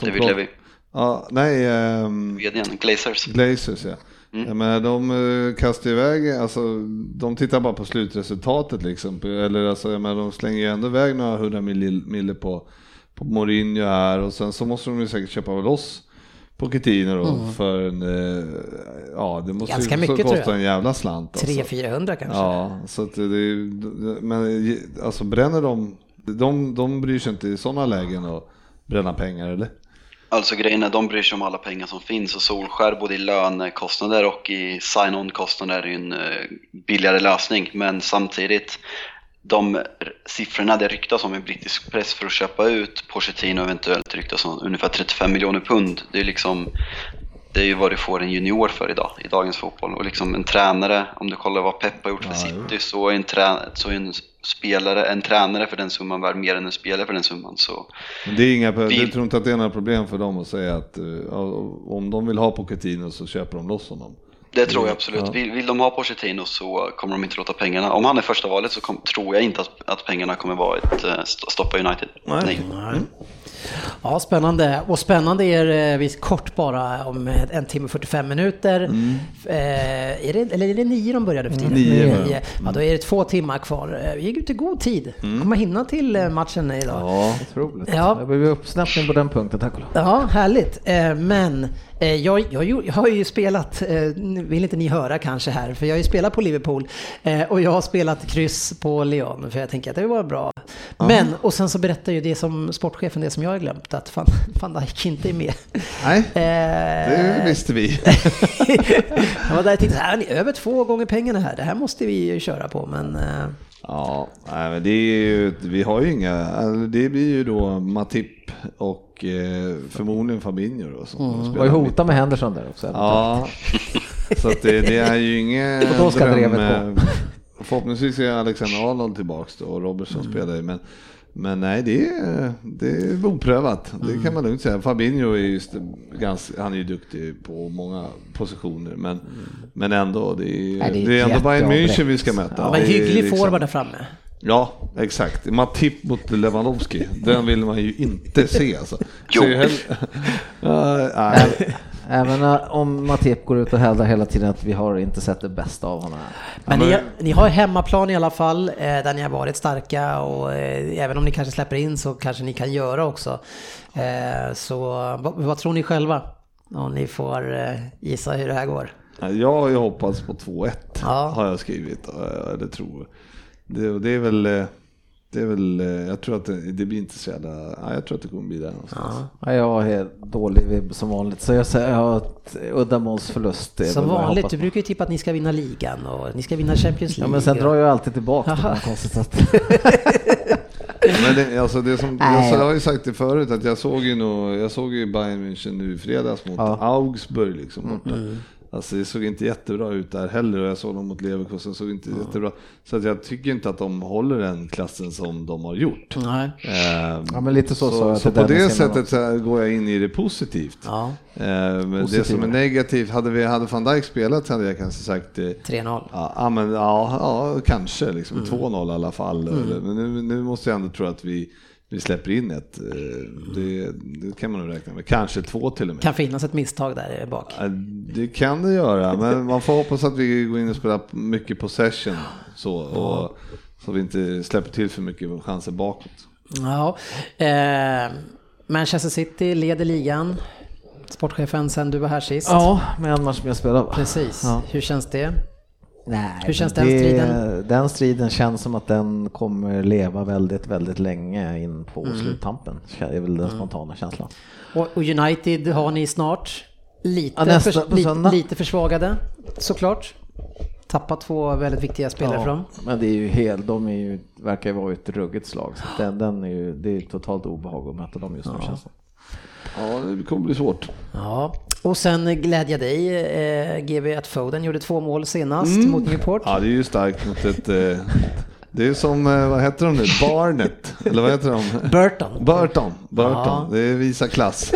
David Levy. Ja, nej. Um, VDn, Glazers. Glazers ja. Mm. Men de uh, kastar iväg, alltså de tittar bara på slutresultatet liksom. Eller alltså, men de slänger ju ändå iväg några hundra mille på, på Mourinho här och sen så måste de ju säkert köpa loss Pochettino då mm. för en, uh, ja det måste Ganska ju mycket, kosta en jävla slant. Alltså. 300-400 kanske? Ja, så att det, men alltså bränner de, de, de bryr sig inte i sådana lägen att bränna pengar eller? Alltså grejen är, de bryr sig om alla pengar som finns och Solskär både i lönekostnader och i sign-on-kostnader är ju en eh, billigare lösning. Men samtidigt, de siffrorna det ryktas om i brittisk press för att köpa ut Pochettino eventuellt ryktas om ungefär 35 miljoner pund. Det är liksom det är ju vad du får en junior för idag, i dagens fotboll. Och liksom en tränare, om du kollar vad Pep har gjort för ja, City, så är, en tränare, så är en spelare, en tränare för den summan värd mer än en spelare för den summan. Så det är inga, vi, du tror inte att det är några problem för dem att säga att uh, om de vill ha Pochettino så köper de loss honom? Det tror jag absolut. Ja. Vill, vill de ha Pochettino så kommer de inte låta pengarna, om han är första valet så kom, tror jag inte att, att pengarna kommer vara ett uh, stoppa United. Nej. Nej. Mm. Ja, spännande. Och spännande är eh, vi kort bara om en timme och 45 minuter. Mm. Eh, är det, eller är det nio de började för tiden? Nio. nio. Ja, då är det två timmar kvar. Eh, vi gick ut i god tid. Mm. Kommer hinna till eh, matchen idag. Ja, otroligt. Ja. Det blev uppsnappning på den punkten, tack och lov. Ja, härligt. Men jag, jag, jag, har ju spelat, vill inte ni höra kanske här, för jag har ju spelat på Liverpool och jag har spelat kryss på Leon, för jag tänker att det var bra. Men, och sen så berättar ju det som sportchefen, det som jag har glömt, att fan, fan Dijk inte är med. Nej, det visste vi. jag var där och tänkte, här, ni över två gånger pengarna här, det här måste vi ju köra på, men... Ja, nej, men det är ju, vi har ju inga, alltså, det blir ju då Matip och eh, förmodligen Fabinho då. Som mm. Var ju hota med Henderson där också. Ja, så att det, det är ju inget dröm. Förhoppningsvis är Alexander Arnold tillbaks då och Robertson mm. spelar ju. Men, men nej, det är, det är oprövat. Mm. Det kan man lugnt säga. Fabinho är ju ganska, han är ju duktig på många positioner. Men, mm. men ändå, det är, nej, det är, det är ändå Bayern München vi ska möta. Ja, men hygglig liksom... forward där framme. Ja, exakt. Matip mot Lewandowski, den vill man ju inte se alltså. Jo. Hell- nej. Även eh, om Matip går ut och hävdar hela tiden att vi har inte sett det bästa av honom. Men ni, ni har hemmaplan i alla fall, eh, där ni har varit starka och eh, även om ni kanske släpper in så kanske ni kan göra också. Eh, så vad, vad tror ni själva? Om ni får gissa hur det här går. Jag har ju hoppats på 2-1, Ja. har jag skrivit. Det tror det, och det är väl... eh, Det är väl, eh, jag tror att det, det blir inte så jävla, ja, jag tror att det kommer bli där någonstans. Ja, jag har helt dålig vibb som vanligt, så jag säger jag har ett uddamålsförlust. är Som jag vanligt, du brukar ju tippa att ni ska vinna ligan och ni ska vinna Champions Ja League. men sen drar jag alltid tillbaka det konstigt sätt. Men det, alltså det som, Nej. jag, har ju sagt det förut att jag såg ju nog, jag såg ju Bayern München nu i fredags mot Ja. Augsburg liksom borta. Mm. Alltså det såg inte jättebra ut där heller och jag såg dem mot Leverkusen, såg inte jättebra. Så att jag tycker inte att de håller den klassen som de har gjort. Nej. Ehm, Ja, men lite så så, så till på det sättet så går jag in i det positivt. Ja, Ehm, men det Positivt. som är negativt, hade, vi, hade van Dijk spelat hade jag kanske sagt eh, 3-0. Ja, men, ja, ja kanske liksom Mm. 2-0 i alla fall. Eller, men nu, nu måste jag ändå tro att vi, vi släpper in ett. Eh, Det, det kan man nog räkna med. Kanske två till och med. Kan finnas ett misstag där bak. Det kan det göra, men man får hoppas att vi går in och spelar mycket possession. Så, och, så vi inte släpper till för mycket chanser bakåt. Ja. Eh, Manchester City leder ligan. Sportchefen sen du var här sist. Ja, med en match mer spelad va? Precis. Ja. Hur känns det? Nej, Hur känns den striden? Den striden känns som att den kommer leva väldigt, väldigt länge in på Mm. sluttampen. Det är väl den spontana känslan. Och, och United har ni snart. Lite, Ja, nästa söndag. lite, lite försvagade såklart. Tappat två väldigt viktiga spelare från. men det är ju helt, de är ju, verkar ju vara ett ruggigt slag. Så den, den är ju, det är ju totalt obehag att möta dem just nu känns det Ja, det kommer bli svårt. Ja. Och sen glädja dig eh, GB att Foden gjorde två mål senast mot Newport. Ja, det är ju starkt mot ett... eh, Det är som, eh, vad heter de nu, Barnet? Eller vad heter de? Burton. Burton. Burton. Ja. Det är visa klass.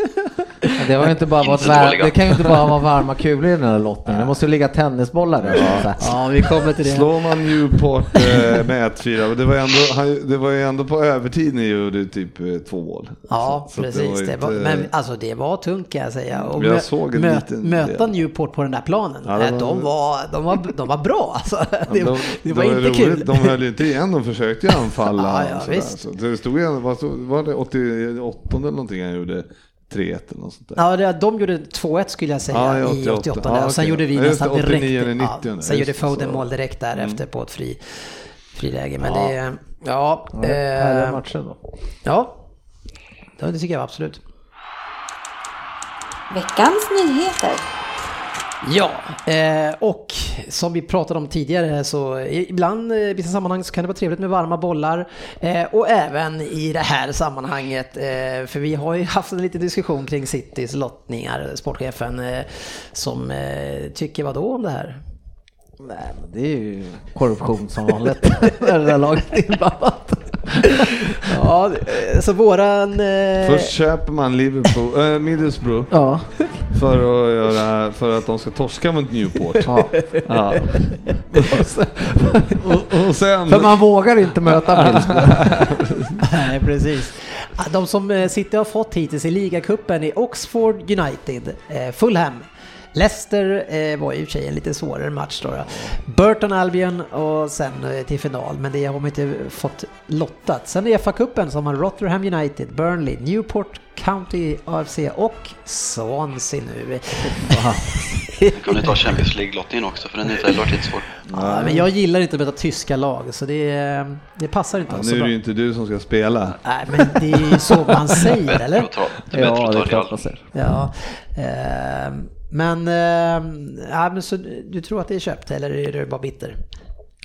Det, ju inte bara Inte dåliga. det kan ju inte bara vara varma kulor i den här lottningen. Det måste ju ligga tennisbollar där. så här. Ja, vi kommer till det. Slår man Newport eh, med 1-4, det var, ju ändå, han, det var ju ändå på övertid ni gjorde typ eh, två mål. Ja, Så- så precis. ju Det var, inte- men alltså det var tungt kan jag säga. Och Jag mö- såg en mö- liten möta del. Newport på den där planen, Ja, det eh, var- de, var, de, var, de var bra alltså. Det, de, det var inte roligt. kul. De höll ju inte igen, de försökte ju anfalla. Ja, ja, visst. Så det stod ju, var, så- var det 88 eller någonting han gjorde 3-1 eller något sånt där. Ja, det, de gjorde 2-1 skulle jag säga Ja, i i 88. 88. Ja, och sen gjorde vi Ja, nästan 89 direkt. eller 90, ja, ja, sen just gjorde Foden så. mål direkt därefter på ett fri, friläge. Men det, ja, Härliga eh, matcher då. ja, Ja, det tycker jag absolut. Veckans nyheter. Ja, eh, och som vi pratade om tidigare så ibland i vissa sammanhang så kan det vara trevligt med varma bollar eh, och även i det här sammanhanget eh, för vi har ju haft en liten diskussion kring Citys lottningar, sportchefen eh, som eh, tycker vad då om det här? Nej, men det är ju korruption som vanligt. Det där laget inblandat. Ja, eh, så våran... Eh, Först köper man Liverpool, äh, Middlesbrough Ja. för att, göra, för att de ska torska mot Newport. ja. Ja. och, och sen... För man vågar inte möta Middlesbrough. Nej, precis. De som eh, City har fått hittills i ligacupen är Oxford United, eh, Fulham, Leicester eh, var i och för sig en lite svårare match då, då. Burton Albion och sen eh, till final, men det har de inte fått lottat. Sen i FA-cupen så har man Rotherham United, Burnley, Newport County AFC och Swansea nu. Kan ni ta Champions League-lottningen också för den är varit jättesvår. Ja, men jag gillar inte att möta tyska lag, så det, det passar inte Ja, så nu är det ju inte du som ska spela. Nej, men det är ju så man säger, Bättre eller? att ta, det är bättre Ja, att det är klart Real. man ser. Ja, eh, men, eh, ja, men så du tror att det är köpt eller är du bara bitter?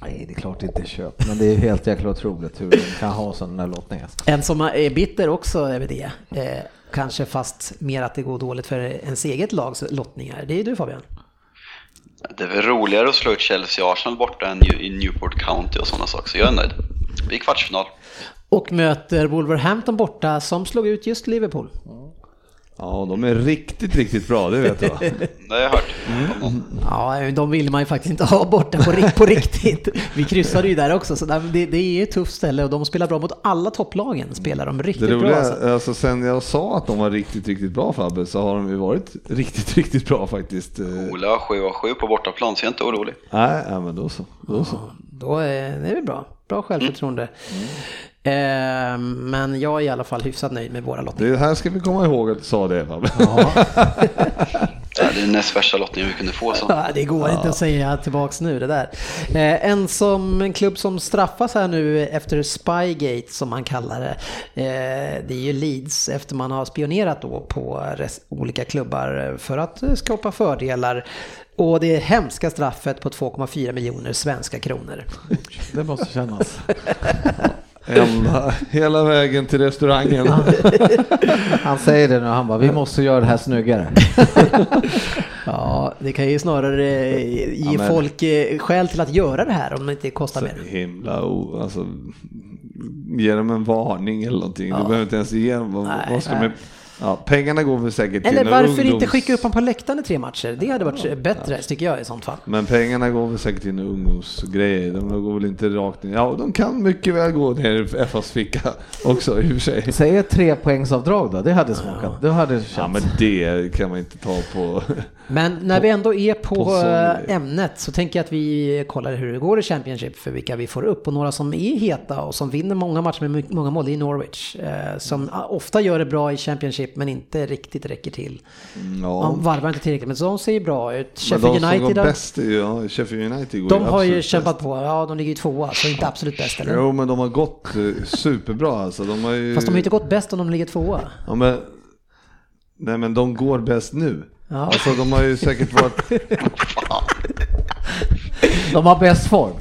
Nej, det är klart det inte är köpt. Men det är helt jäkla otroligt hur de kan ha sådana lottningar. En som är bitter också över det, eh, kanske fast mer att det går dåligt för ens eget lags lottningar, det är du Fabian. Det är väl roligare att slå ut Chelsea och Arsenal borta än i Newport County och sådana saker, så jag är nöjd. Vi är kvartsfinal. Och möter Wolverhampton borta som slog ut just Liverpool. Ja, de är riktigt, riktigt bra, det vet jag. Det har jag hört. Mm. Ja, de vill man ju faktiskt inte ha borta på, på riktigt. Vi kryssade ju där också, så det, det är ett tufft ställe och de spelar bra mot alla topplagen. Spelar de riktigt det roliga, bra. Alltså. alltså. Sen jag sa att de var riktigt, riktigt bra Fabbe, så har de ju varit riktigt, riktigt bra faktiskt. Ola 7 och 7 på bortaplan, så jag är inte orolig. Nej, ja, men då så. Då, så. Ja, då är det bra. Bra självförtroende. Mm. Eh, men jag är i alla fall hyfsat nöjd med våra lottningar. Det här ska vi komma ihåg att du sa det Fabbe. Ja. det är den näst värsta lottningen vi kunde få. Så. Ja, det går ja. inte att säga tillbaks nu det där. Eh, en, som, en klubb som straffas här nu efter Spygate som man kallar det. Eh, det är ju Leeds efter man har spionerat då på olika klubbar för att skapa fördelar. Och det hemska straffet på 2,4 miljoner svenska kronor. Det måste kännas. Ända, hela vägen till restaurangen. Han säger det nu, han bara, vi måste göra det här snyggare. ja, det kan ju snarare ge ja, folk eh, skäl till att göra det här om det inte kostar mer. Himla alltså, ge dem en varning eller någonting. Ja. Du behöver inte ens ge dem, vad, vad ska man Ja, pengarna går väl säkert till Eller varför ungdoms... inte skicka upp honom på läktaren i tre matcher? Det hade varit ja, bättre, ja. tycker jag i sånt fall. Men pengarna går väl säkert till ungdomsgrejer. De går väl inte rakt ner. Ja, de kan mycket väl gå ner i FAs ficka också i och för sig. Säg ett trepoängsavdrag då, det hade smakat. Ja. Det hade känts. Ja, men det kan man inte ta på. Men när vi ändå är på, på ämnet så tänker jag att vi kollar hur det går i Championship för vilka vi får upp. Och några som är heta och som vinner många matcher med många mål, det är Norwich. Eh, som ofta gör det bra i Championship men inte riktigt räcker till. Ja. Man varvar inte tillräckligt, men de ser ju bra ut. Sheffield United... Som går bäst, ja, Sheffield United går De har ju kämpat bäst. på, ja de ligger ju tvåa, så inte absolut bäst eller? Jo, men de har gått eh, superbra alltså. De har ju... Fast de har ju inte gått bäst om de ligger tvåa. Ja, men... Nej men de går bäst nu. Ja. Alltså de har ju säkert varit... De har bäst form.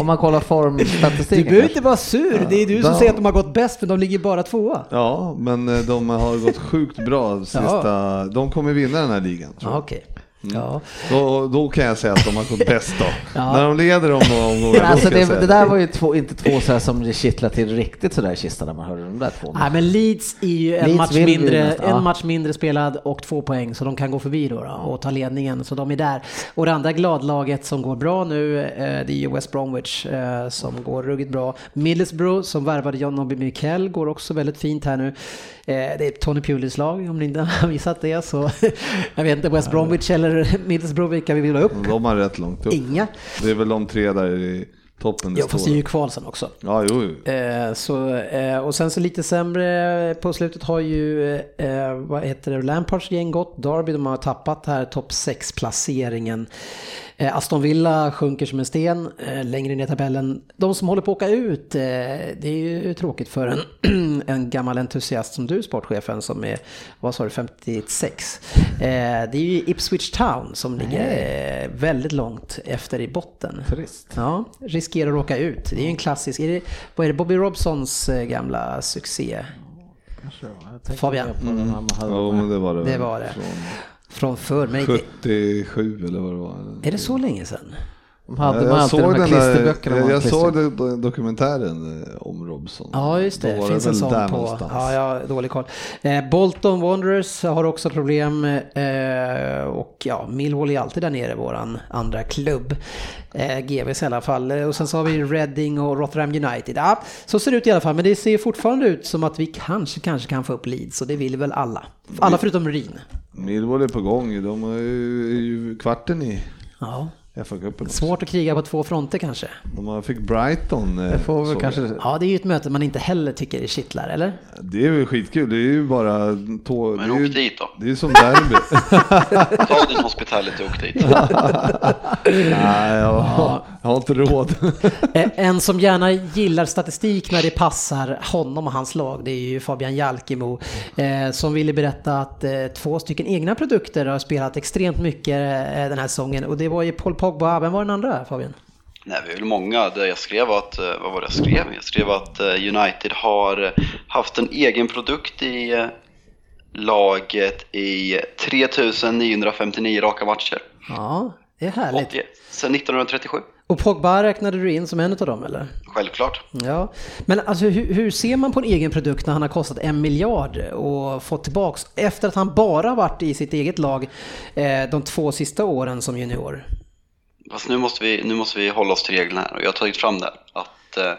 Om man kollar formstatistiken. Du behöver inte vara sur. Det är du som säger att de har gått bäst för de ligger bara tvåa. Ja, men eh, de har gått sjukt bra sista. Ja. De kommer vinna den här ligan. Tror jag. Okay. Mm. Ja. Då, då kan jag säga att de har gått bäst då. ja. När de leder om några omgångar. Alltså det, det, där var ju två, inte två så här som det kittlar till riktigt sådär i kistan när man hörde de där två. Nej men Leeds är ju en, match mindre, en match mindre spelad och två poäng så de kan gå förbi då, då, och ta ledningen så de är där. Och det andra gladlaget som går bra nu eh, det är ju West Bromwich eh, som går ruggigt bra. Middlesbrough som värvade John Obi Mikel går också väldigt fint här nu. Eh, det är Tony Pulis lag om ni inte har missat det så jag vet inte West Bromwich eller Middlesbrough vilka vi vill ha upp. De har rätt långt upp. Inga. Det är väl de tre där i toppen det Ja fast det är ju kvalsen också. Ja jo. jo. Eh, så, eh, och sen så lite sämre på slutet har ju, eh, vad heter det, Lampards gäng gått. Derby de har tappat här topp 6 placeringen. Eh, Aston Villa sjunker som en sten eh, längre ner i tabellen. De som håller på att åka ut, eh, det är ju tråkigt för en, en gammal entusiast som du, sportchefen, som är, vad sa du, 56. Det är ju Ipswich Town som ligger väldigt långt efter i botten. Trist. Ja, riskerar att åka ut. Det är ju en klassisk, är det, vad är det, Bobby Robsons gamla succé? Fabian? Mm. Ja, men det var det. Det var det. Från förr. Men 77 eller vad det var. Är det så länge sedan? De hade jag, jag såg de här klisterböckerna. Jag, jag såg dokumentären eh, om Robson. Ja, just det. det finns en sån på. Någonstans. Ja, jag har dålig koll. Eh, Bolton Wanderers har också problem. Eh, och ja, Millwall är alltid där nere, våran andra klubb. Eh, GVs i alla fall. Och sen så har vi Reading och Rotherham United. Ja, så ser det ut i alla fall. Men det ser fortfarande ut som att vi kanske, kanske kan få upp Leeds. Och det vill väl alla. Alla förutom Ryn. Millwall är på gång. De är ju kvarten i. Ja. Svårt att kriga på två fronter kanske. De fick Brighton. Det får vi kanske... Ja, det är ju ett möte man inte heller tycker är kittlar, eller? Det är väl skitkul. Det är ju bara... Tå... Men åk dit då. Det är som derby. Ta din hospitality och åk dit. Nej, jag, jag har inte råd. en som gärna gillar statistik när det passar honom och hans lag, det är ju Fabian Jalkemo. Eh, som ville berätta att eh, två stycken egna produkter har spelat extremt mycket eh, den här säsongen. Och det var ju Paul Pogba, vem var den andra Fabian? Nej, vi är väl många. Det jag skrev att, eh, vad var det jag skrev? Jag skrev att eh, United har haft en egen produkt i eh, laget i 3959 raka matcher. Ja, det är härligt. Sen 1937. Och Pogba räknade du in som en av dem eller? Självklart. Ja, men alltså hur, hur, ser man på en egen produkt när han har kostat en miljard och fått tillbaks efter att han bara varit i sitt eget lag eh, de två sista åren som junior? Fast nu måste vi, nu måste vi hålla oss till reglerna här och jag har tagit fram det. Att, eh,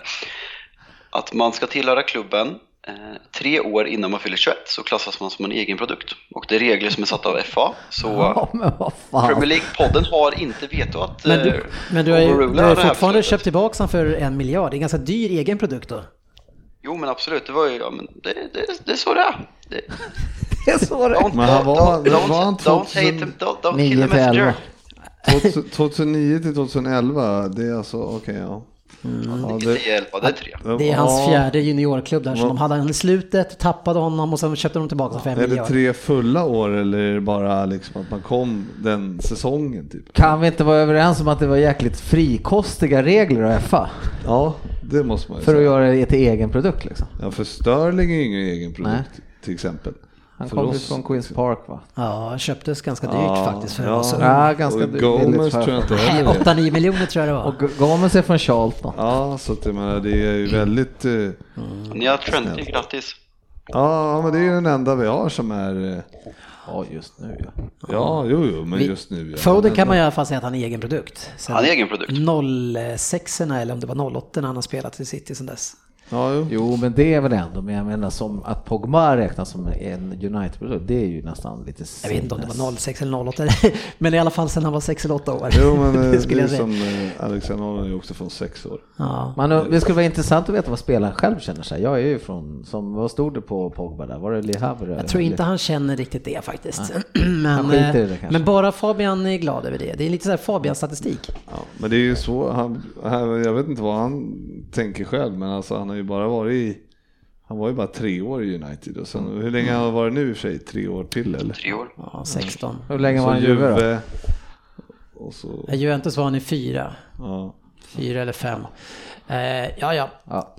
att man ska tillhöra klubben eh, tre år innan man fyller 21 så klassas man som en egen produkt. Och det är regler som är satta av FA. Så Ja, men vad fan. Premier League-podden har inte veto att Men du, eh, men du har ju du har fortfarande köpt tillbaks han för en miljard. Det är en ganska dyr egen produkt då. Jo men absolut, det var ju, ja, men det, det, det är så det är. Det, Det är så det don't, Men han var- don't, var han don't, don't, 2000 hate him, don't, don't 9 kill the till 11. messenger. 2009 till 2011, det är alltså, okej ja. ja Det är hjälpa, det är tre. Det är hans ja, fjärde juniorklubb där, så Ja. de hade han i slutet, tappade honom och sen köpte de tillbaka för en Är det tre fulla år eller är det bara liksom att man kom den säsongen typ? Kan vi inte vara överens om att det var jäkligt frikostiga regler av FA? Ja, det måste man ju För att säga. göra det till egen produkt liksom. Ja, för Sterling är ju ingen egen produkt Nej. till exempel. Han För kom ju oss- från Queens Park va? Ja, köptes ganska dyrt Ja, faktiskt för ja. vara så. Ja, ganska Och billigt Gomez för- tror jag inte heller är. 8-9 miljoner tror jag det var. Och Gomez är från Charlton. Ja, så att jag menar, det är ju väldigt... eh, Ni har Trenty, grattis. Ja, men det är ju den enda vi har som är... eh, Ja, just nu ja. Ja, jo, jo, men Vi- just nu. Ja. Foden kan man i alla fall säga att han är egen produkt. Sen Han är egen produkt. 06 eller om det var 08 när han har spelat i City sen dess. Ja, jo. Jo, men det är väl ändå, men jag menar som att Pogba räknas som en United-produkt, det är ju nästan lite Jag vet inte om det sinnes. var 06 eller 08, men i alla fall sen han var 6 eller 8 år. Jo, men eh, det det skulle är som eh, Alexander Arnold är ju också från sex år. Ja. Man, det skulle vara intressant att veta vad spelaren själv känner sig. Jag är ju från, som, vad stod det på Pogba där? Var det Le Havre? Jag tror inte han känner riktigt det faktiskt. Han men, det eh, men bara Fabian är glad över det. Det är lite så här Fabian-statistik. Ja, men det är ju så, han, jag vet inte vad han tänker själv, men alltså han har ju bara varit i, han var ju bara tre år i United och sen, hur länge har han varit nu i och för sig? Tre år till eller? Tre år. Ja, 16. Hur länge var han i Juve då? Juve, och så, Juventus var han i fyra. ja. Fyra eller fem. Eh, ja, ja. Ja.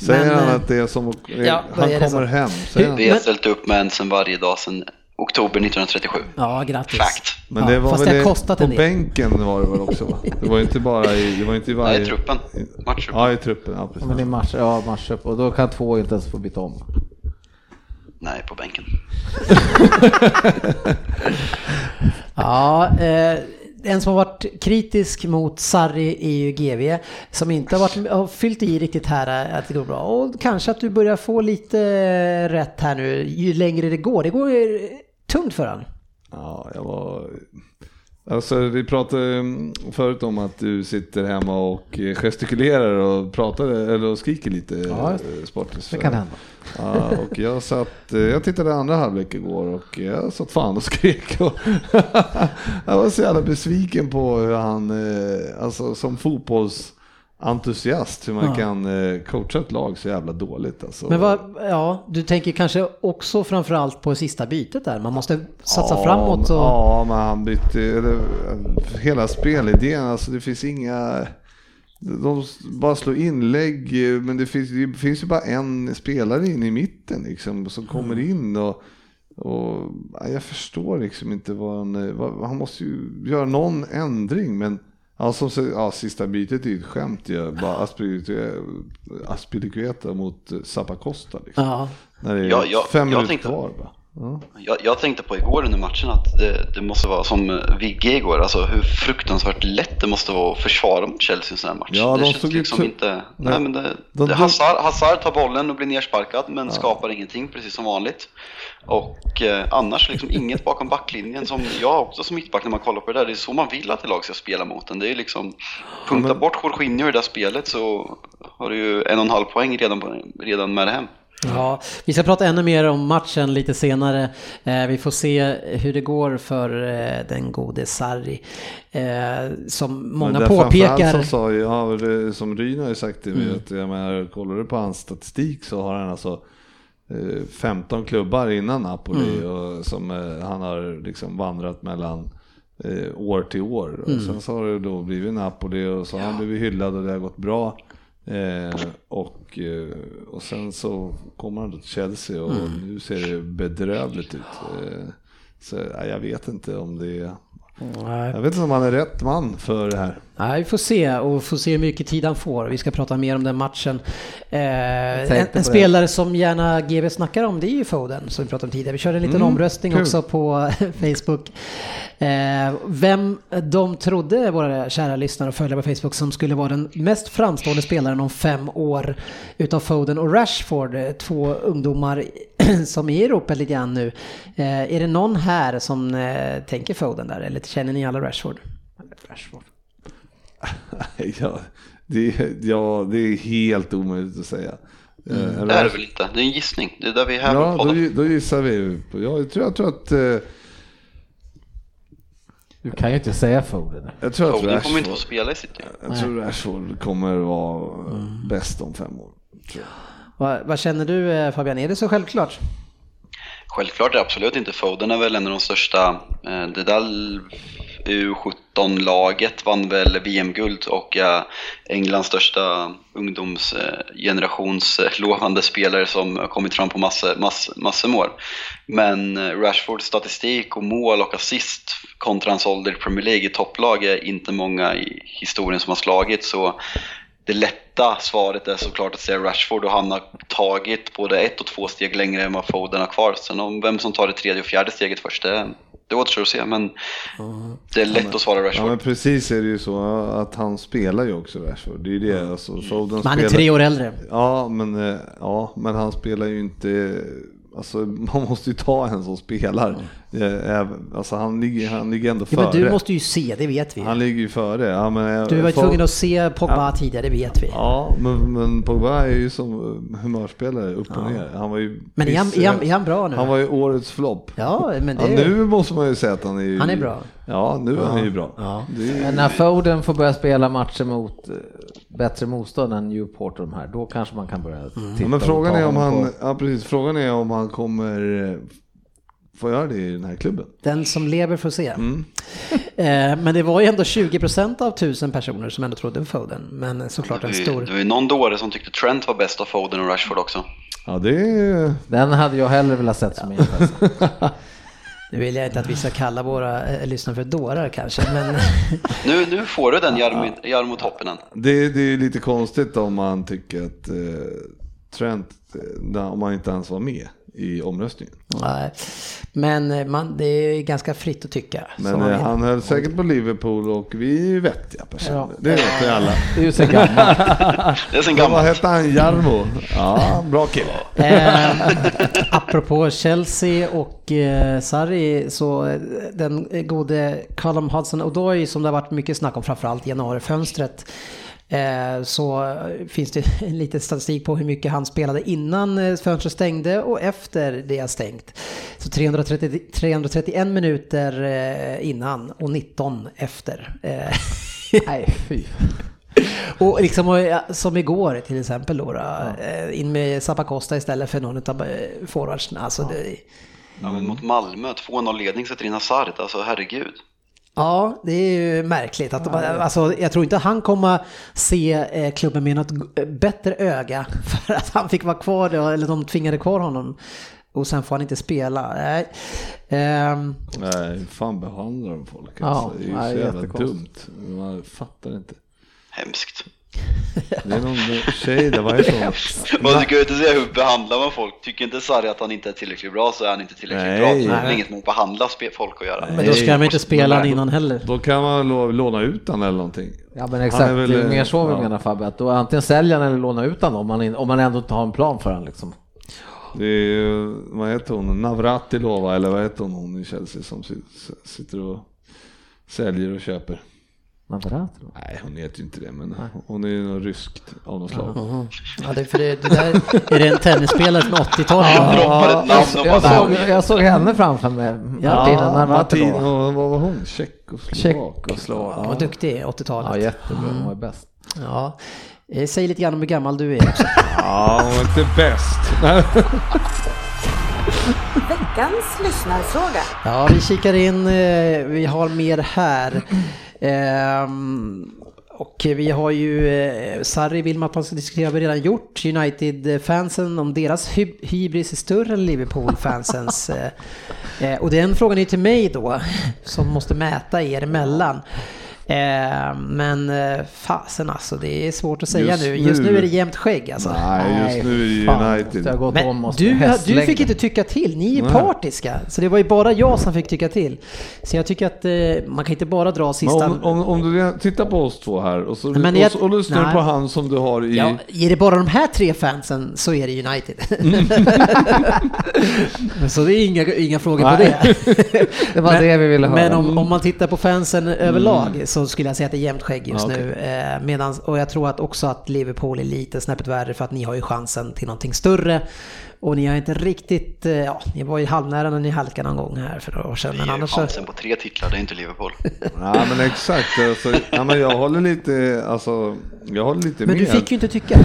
Säger Men, han eh, att det är som, ja, han kommer så. hem. Vi har ställt upp med en sen varje dag sedan oktober 1937. Ja, grattis. Fact. Men Ja, det var fast väl det kostat på en del. bänken var det väl också va? Det var ju inte bara i, det var inte i varje... Nej, i truppen. Matchtruppen. Ja, i truppen, ja precis. Men det är match, ja, matchup och då kan två inte ens få byta om. Nej, på bänken. Ja, eh, en som har varit kritisk mot Sarri är ju GV, som inte har, varit, har fyllt i riktigt här eh, att det går bra. Och kanske att du börjar få lite rätt här nu ju längre det går. Det går ju tungt för han. Ja, jag var... Alltså vi pratade mm, förut om att du sitter hemma och eh, gestikulerar och pratar eller och skriker lite Ja, eh, sportis. Det kan hända. Ja, och jag satt, eh, jag tittade andra halvlek igår och jag satt fan och skrek. Och jag var så jävla besviken på hur han, alltså som fotbollsentusiast, hur man Ja. kan eh, coacha ett lag så jävla dåligt. Alltså. Men vad, ja, du tänker kanske också framförallt på sista bytet där. Man måste satsa Ja, framåt och... Ja, men han bytte, eller, hela spelidén, alltså det finns inga, de bara slår inlägg, men det finns, det finns ju bara en spelare in i mitten liksom, som kommer Mm. in och, och ja, jag förstår liksom inte vad han, vad, han måste ju göra någon ändring, men Ja, som, ja, sista bytet är ju ett skämt ju. Bara Aspilicueta, Aspilicueta mot Zappacosta liksom. Ja, När det är Ja, ja, fem jag minuter tänkte- kvar bara. Ja. Jag, jag tänkte på igår under matchen att det, det måste vara som eh, Vigge igår, alltså hur fruktansvärt lätt det måste vara att försvara mot Chelsea i en sån här match. Ja, det de känns ut liksom så- inte... Nej. Nej, men det, De- det, de- Hazard, Hazard tar bollen och blir nersparkad men skapar ingenting, precis som vanligt. Och eh, annars liksom inget bakom backlinjen som jag också som mittback när man kollar på det där, det är så man vill att ett lag ska spela mot en. Det är liksom, punkta men- bort Jorginho i det där spelet så har du ju en och en halv poäng redan, redan med det hem. Ja, vi ska prata ännu mer om matchen lite senare. Eh, vi får se hur det går för eh, den gode Sarri. Eh, som många Men påpekar. Som, sa, ja, som Ryn har ju sagt till mig, Mm. att jag menar, kollar du på hans statistik så har han alltså eh, 15 klubbar innan Napoli Mm. och som eh, han har liksom vandrat mellan eh, år till år. Och Mm. sen så har det då blivit Napoli och så har han blivit hyllad och det har gått bra. Eh, och, eh, och sen så kommer han då till Chelsea och Mm. nu ser det bedrövligt ut. Eh, så ja, jag vet inte om det är Nej. Jag vet inte om han är rätt man för det här. Nej, vi får se och får se hur mycket tid han får. Vi ska prata mer om den matchen. Eh, en en spelare som gärna GB snackar om det är ju Foden som vi pratade om tidigare. Vi körde en liten Mm, omröstning kul. också på Facebook. Eh, vem de trodde, våra kära lyssnare och följare på Facebook, som skulle vara den mest framstående spelaren om fem år utav Foden och Rashford. eh, Två ungdomar som är i Europa lite grann nu. Eh, är det någon här som eh, tänker Foden där eller känner ni alla Rashford? Rashford. Ja, det, är- ja, det är helt omöjligt att säga. Eh, Det är det väl inte? Det är en gissning. Det är där vi är här Ja, på då, då gissar vi. på- Jag tror, jag tror att... eh, Du kan ju inte säga Foden. Jag tror att Foden kommer inte få Rashford, spela i City. jag tror Rashford kommer vara bäst om fem år. tror jag. Vad, vad känner du eh, Fabian, är det så självklart? Självklart är det absolut inte Foden är väl en av de största. Eh, det där U17-laget vann väl VM-guld och är Englands största ungdomsgenerations lovande spelare som har kommit fram på massor, massor, massor med år. Men Rashfords statistik och mål och assist kontra hans ålder i Premier League i topplag är inte många i historien som har slagit. Så det lätta svaret är såklart att säga Rashford och han har tagit både ett och två steg längre än vad Foden har kvar. Sen om vem som tar det tredje och fjärde steget först, det, det återstår att se. Men det är lätt att svara Ja Rashford. men precis är det ju så att han spelar ju också Rashford. Det är ju det. Alltså, Foden Men han är spelar- tre år äldre. Ja men, eh, ja, men han spelar ju inte... Alltså man måste ju ta en som spelar. Eh, Alltså han ligger, han ligger ändå Ja, före. men du måste ju se, det vet vi. Han ligger ju före. Ja, men, eh, Du var Fo- tvungen att se Pogba tidigare, det vet vi. Ja, men, men Pogba är ju som eh, humörspelare upp och ner. Han var ju Men är han, är, han, är han bra nu? Han var ju årets flopp. Ja, men det Ja, är nu måste man ju säga att han är ju... Han är bra. Ja, nu är han ju bra. Ja. Är, Men när Foden får börja spela matcher mot bättre motstånd än Newport och de här, då kanske man kan börja titta ja, men frågan är om han, på- ja, precis, frågan är om han kommer eh, få göra det i den här klubben. Den som lever får se. Mm. Eh, men det var ju ändå 20% av tusen personer som ändå trodde på Foden. Men såklart Det en stor... det var ju någon dåre som tyckte Trent var bäst av Foden och Rashford också. Ja, det. Den hade jag hellre velat sett som insats. Nu vill jag inte att vi ska kalla våra eh, lyssnare för dårar kanske, men... Nu, nu får du den Jarmo, Jarmo Toppinen. Det, det är lite konstigt om man tycker att eh, Trent, eh, om han inte ens var med i omröstningen. Nej. Men eh, man, det är ganska fritt att tycka. Men som eh, han höll säkert på Liverpool och vi är vettiga personer. Ja. Det vet vi alla. Det är ju så gammalt. Det är sen Ja, vad gammalt. hette han? Jarmo? Ja, bra kille. Eh, apropå Chelsea och eh, Sarri så eh, den gode Callum Hudson-Odoi som det har varit mycket snack om framförallt januarifönstret så finns det lite statistik på hur mycket han spelade innan eh, fönstret stängde och efter det har stängt. Så 330, 331 minuter eh, innan och 19 efter. Eh, Nej, fy. Och liksom som igår till exempel då, eh, in med Zappacosta istället för någon av eh, forwardsen. Alltså det, Ja, men mot Malmö, 2-0 ledning sätter in Hazard. Alltså herregud. Ja, det är ju märkligt. Att, de- alltså, jag tror inte han kommer se eh, klubben med något bättre öga för att han fick vara kvar då, eller de tvingade kvar honom. Och sen får han inte spela. Nej. Ehm, Nej, fan behandlar de folk? Ja, Alltså, det är ju nej, så jävla dumt. Man fattar inte. Hemskt. Det är någon tjej där, vad heter hon? Man ska ju inte säga hur behandlar man folk. Tycker inte Sarri att han inte är tillräckligt bra så är han inte tillräckligt Nej. bra. Det har Nej. inget med att behandla folk att göra. men då ska de inte spela han innan heller. Då kan man låna ut han eller någonting. Ja men exakt, är väl, det är mer så vi ja. menar Fabbe, att då antingen sälja han eller låna ut han om man, om man ändå inte har en plan för han liksom. Det är ju, vad heter hon, Navratilova eller vad heter hon, hon i Chelsea som si- sitter och säljer och köper. Navrat, då? Nej, hon heter ju inte det, men hon är ju något ryskt av något slag. Ja, det, är för det, det där, är det en tennisspelare från 80-talet? Han droppar ett namn och Jag bara såg, jag såg henne framför mig, Martina Martin, Navratilova. och vad var hon? Tjeckoslovak? Tjeckoslovak. Ja, vad duktig, 80-talet. Ja jättebra, hon var bäst. Ja, eh, säg lite grann om hur gammal du är också. Ja, hon var inte bäst. Veckans lyssnarfråga. Ja, vi kikar in, eh, vi har mer här. Ehm, och vi har ju, eh, Sarri vill man att man ska diskutera, har vi redan gjort. United-fansen, om deras hy hybris är större än Liverpool-fansens. eh, eh och den frågan är till mig då, som måste mäta er emellan. Eh, men eh, fasen alltså, det är svårt att säga Just nu. Just nu- är det jämnt skägg alltså. Nej, just nu är det United. Men du, du fick inte tycka till, ni är Nej. partiska. Så det var ju bara jag som fick tycka till. Så jag tycker att eh, man kan inte bara dra Men sista... om, om, om du tittar på oss två här och så, Men och, jag- så, och lyssnar på han som du har i... Ja, är det bara de här tre fansen så är det United. så det är inga, inga frågor på Nej. det. Det var det vi ville höra. Men om, om man tittar på fansen överlag så skulle jag säga att det är jämnt skägg just Ja, okej. nu. Eh, medans, och jag tror att också att Liverpool är lite snäppet värre för att ni har ju chansen till någonting större. Och ni har inte riktigt, eh, ja, ni var ju halvnära när ni halkade någon gång här för några år sedan. Men har ju annars så... chansen på tre titlar, det är inte Liverpool. Ja men exakt, alltså, ja, men jag håller lite, alltså, jag håller lite Men med. du fick ju inte tycka.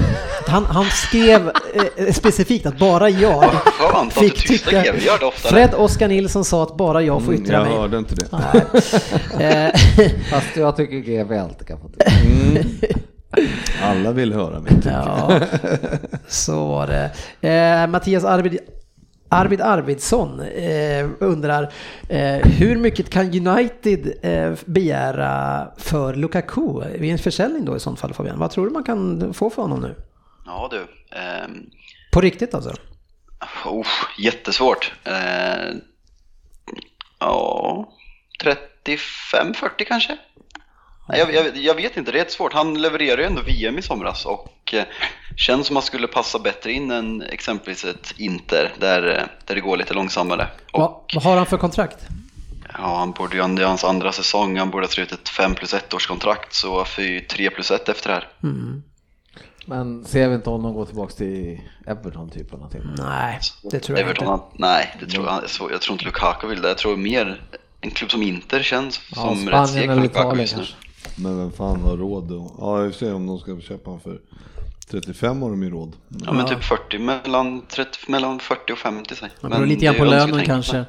Han, han skrev eh, specifikt att bara jag Vad skönt att du fick tycka. GV, gör det oftare. Fred Oskar Nilsson sa att bara jag får Mm, yttra jag mig. hörde inte det. Eh, Fast jag tycker GV alltid kan få tycka. Mm. Alla vill höra mig. ja, så var det. Eh, Mattias Arvid, Arvid Arvidsson eh, undrar eh, hur mycket kan United eh, begära för Lukaku vid en försäljning då i sånt fall Fabian? Vad tror du man kan få för honom nu? Ja du. ehm, På riktigt alltså? oh, jättesvårt. Eh, ja, 35-40 kanske? Nej, jag, jag, jag vet inte, det är ett svårt. Han levererade ju ändå VM i somras och eh, känns som att han skulle passa bättre in än exempelvis ett Inter där, eh, där det går lite långsammare. Vad, Och vad har han för kontrakt? ja, han borde ju, det är hans andra säsong, han borde ha skrivit ett 5 plus 1 års kontrakt så fy 3 plus 1 efter det här. Men ser vi inte honom gå tillbaka till Everton typ eller någonting? Nej, det tror jag Everton, inte. han- nej, det tror jag, så, jag tror inte Lukaku vill det. Jag tror mer en klubb som Inter känns Ja, som rätt Spanien steg för eller Lukaku just nu. kanske. Men vem fan har råd då? Ja, i och för sig om de ska köpa honom för 35 har de ju råd. Ja men typ 40, mellan, 30, mellan 40 och 50 säg. Det beror lite grann på lönen kanske.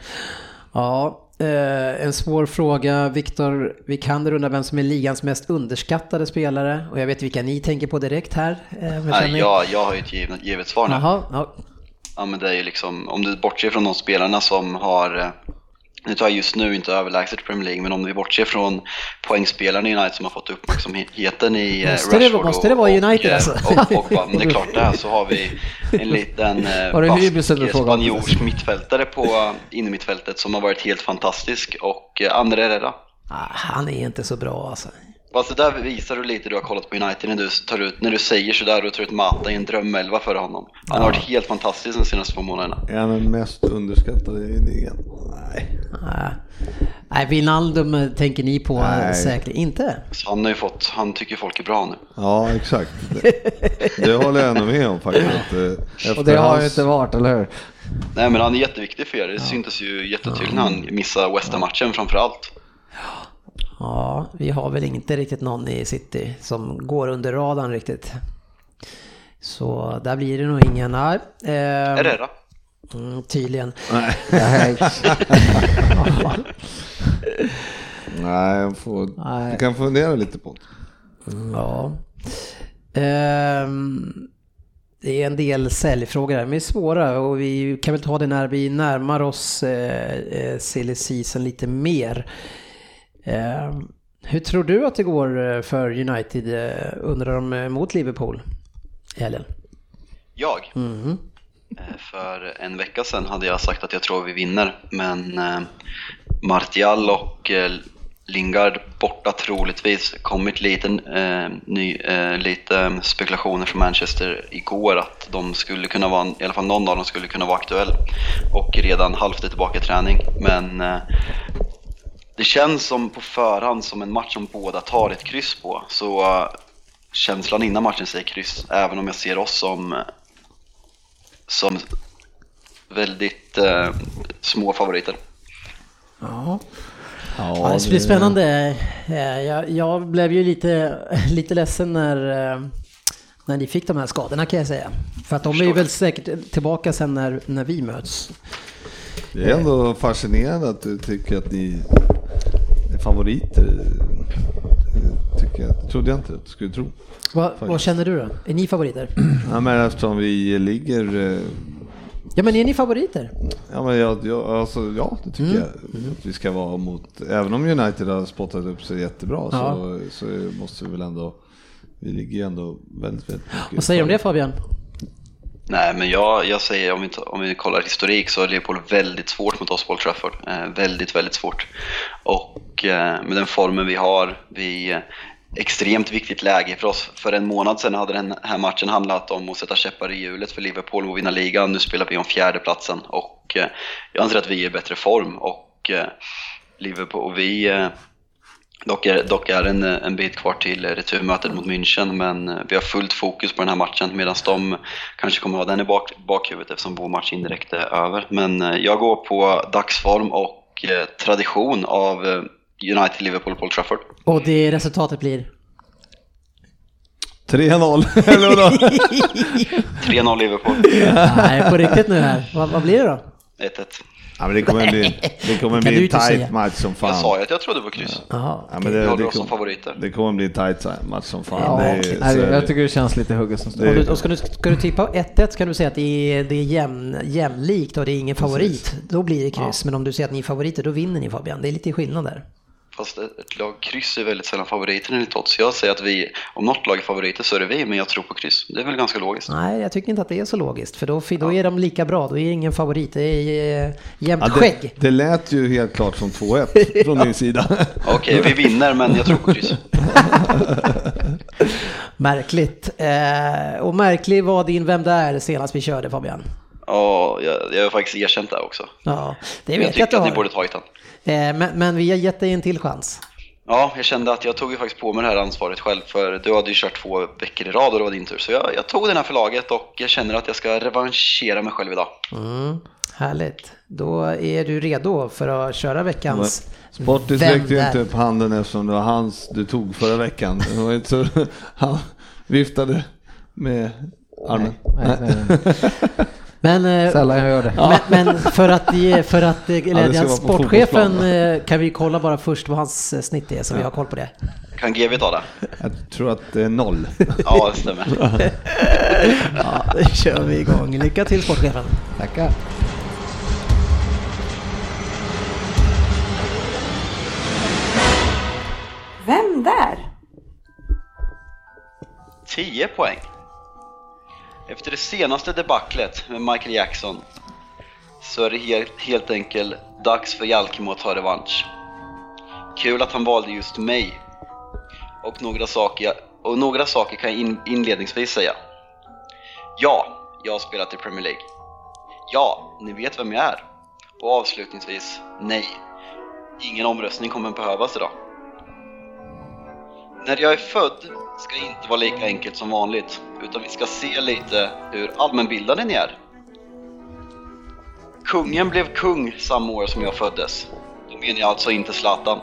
Ja, eh, en svår fråga. Viktor Vikander undrar vem som är ligans mest underskattade spelare. Och jag vet vilka ni tänker på direkt här. Eh, jag Nej, känner- ja, jag har ju ett givet, givet svar nu. Jaha, ja. Ja men det är ju liksom, om du bortser från de spelarna som har, eh, nu tar jag just nu inte överlägset Premier League, men om vi bortser från poängspelarna i United som har fått uppmärksamheten i eh, Måste det- Rashford måste det vara och, United och, alltså? och, och, Pogba. Men det är klart det här så har vi en liten eh, det spanjorsk mittfältare på eh, innermittfältet som har varit helt fantastisk och eh, André Herrera. Ah, han är inte så bra alltså. Fast det där visar du lite du har kollat på United när du, tar ut, när du säger sådär och tar ut Mata i en drömelva för honom. Han har varit helt fantastisk de senaste två månaderna. Är han den mest underskattade i ligan? Nej. Nej, Wijnaldum eh, tänker ni på eh, Nej. säkert inte. Så han har ju fått, han tycker folk är bra nu. Ja, exakt. Det, det håller jag ändå med om faktiskt. Eh, Efter Och det har ju hans- inte varit, eller hur? Nej men han är jätteviktig för er, det syntes ju jättetydligt när han missade West Ham-matchen framförallt. Ja, vi har väl inte riktigt någon i City som går under radarn riktigt. Så där blir det nog ingen. Nej, eh, Herrera. mm, tydligen. Nej. Nej, jag får, Nej. du kan fundera lite på det. Ja. Ehm, det är en del säljfrågor här, men de är svåra och vi kan väl ta det när vi närmar oss eh, eh, silly season lite mer. Ehm, hur tror du att det går eh, för United eh, undrar de eh, mot Liverpool i helgen? Jag? Eh, För en vecka sedan hade jag sagt att jag tror vi vinner, men eh, Martial och eh, Lingard borta troligtvis. kommit lite, eh, ny, eh, lite spekulationer från Manchester igår att de skulle kunna vara, i alla fall någon av dem skulle kunna vara aktuell och redan halvt tillbaka i träning. Men eh, det känns som på förhand som en match som båda tar ett kryss på. Så eh, känslan innan matchen säger kryss, även om jag ser oss som som väldigt eh, små favoriter. Ja. Ja, Ja, det ska bli spännande. Eh, Jag, jag blev ju lite, lite ledsen när, eh, när ni fick de här skadorna kan jag säga. För att de är ju väl säkert tillbaka sen när, när vi möts. Det är ändå fascinerande att du tycker att ni favoriter. Jag tycker att trodde jag inte att du skulle tro. Vad, vad känner du då? Är ni favoriter? Ja, men eftersom vi ligger... eh, Ja men är ni favoriter? Ja, men jag, jag, alltså, ja det tycker Mm. jag att vi ska vara mot. Även om United har spottat upp sig jättebra Ja. så, så måste vi väl ändå... Vi ligger ju ändå väldigt, väldigt mycket Vad säger du om det. Fabian? Nej, men jag, jag säger om vi, om vi kollar historik så är Liverpool väldigt svårt mot oss på Old Trafford. Eh, väldigt, väldigt svårt. Och eh, med den formen vi har, vi eh, extremt viktigt läge för oss. För en månad sedan hade den här matchen handlat om att sätta käppar i hjulet för Liverpool och vinna ligan. Nu spelar vi om fjärdeplatsen och eh, jag anser att vi är i bättre form. Och eh, Liverpool, och vi eh, Dock är, dock är en, en bit kvar till returmötet mot München, men eh, vi har fullt fokus på den här matchen medan de kanske kommer ha den i bak, bakhuvudet eftersom vår match indirekt är över. Men eh, jag går på dagsform och eh, tradition av eh, United-Liverpool på Old Trafford. Och det resultatet blir? 3-0, eller vadå? 3-0 Liverpool, Nej, på riktigt nu här. Vad, vad blir det då? 1-1. Ja, men det kommer bli, det kommer bli en tight säga. match som fan. Jag sa ju att jag trodde på kryss. Ja, men det, det, håller oss som kom, favoriter. det kommer bli en tight match som fan. Ja, det så Nej, jag tycker det känns lite hugget som Det- står. Om du, och ska, du, ska du tippa 1-1 så kan du säga att det är, det är jämn, jämlikt och det är ingen favorit. Då blir det kryss. Men om du säger att ni är favoriter, då vinner ni Fabian. Det är lite skillnad där. Fast ett ett lag kryss är väldigt sällan favoriter enligt odds. Jag säger att vi, om något lag är favoriter så är det vi, men jag tror på kryss. Det är väl ganska logiskt. Nej, jag tycker inte att det är så logiskt. För då, då är de lika bra. Då är det ingen favorit. Det är eh, jämnt Ja, skägg. det, det lät ju helt klart som 2-1 från din sida. Okej, vi vinner, men jag tror på kryss. Märkligt. Eh, och märklig var din Vem där senast vi körde Fabian. Ja, jag, jag har faktiskt erkänt det också. Ja, det jag vet jag att du tycker att ni borde tagit den. Eh, men, men vi har gett dig en till chans. Ja, jag kände att jag tog ju faktiskt på mig det här ansvaret själv för du hade ju kört två veckor i rad och det var din tur. Så jag, jag tog den här förlaget och jag känner att jag ska revanschera mig själv idag. Mm, härligt. Då är du redo för att köra veckans Sportis Vem räckte ju inte upp handen eftersom det var hans du tog förra veckan. Det var inte så, han viftade med armen. Nej, nej, nej. Men, eh, Sällan jag gör det. men, men för att, ge- för att eh, glädja på sportchefen eh, kan vi kolla bara först vad hans snitt är så vi har koll på det. Kan GV ta det? Jag tror att det är noll. Ja, det stämmer. Ja, då kör vi igång. Lycka till sportchefen. Tackar. Vem där? 10 poäng. Efter det senaste debaclet med Michael Jackson så är det helt, helt enkelt dags för Jalkemo att ta revansch. Kul att han valde just mig. Och några saker, och några saker kan jag in, inledningsvis säga. Ja, jag har spelat i Premier League. Ja, ni vet vem jag är. Och avslutningsvis, nej. Ingen omröstning kommer behövas idag. När jag är född ska inte vara lika enkelt som vanligt, utan vi ska se lite hur allmänbildade ni är. Kungen blev kung samma år som jag föddes. Då menar jag alltså inte Zlatan.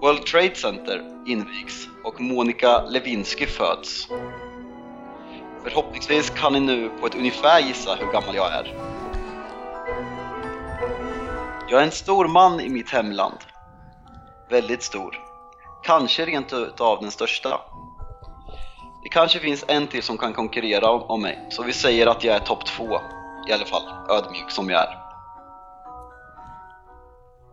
World Trade Center invigs och Monica Lewinsky föds. Förhoppningsvis kan ni nu på ett ungefär gissa hur gammal jag är. Jag är en stor man i mitt hemland. Väldigt stor. Kanske rent utav den största. Det kanske finns en till som kan konkurrera om, om mig, så vi säger att jag är topp två. I alla fall, ödmjuk som jag är.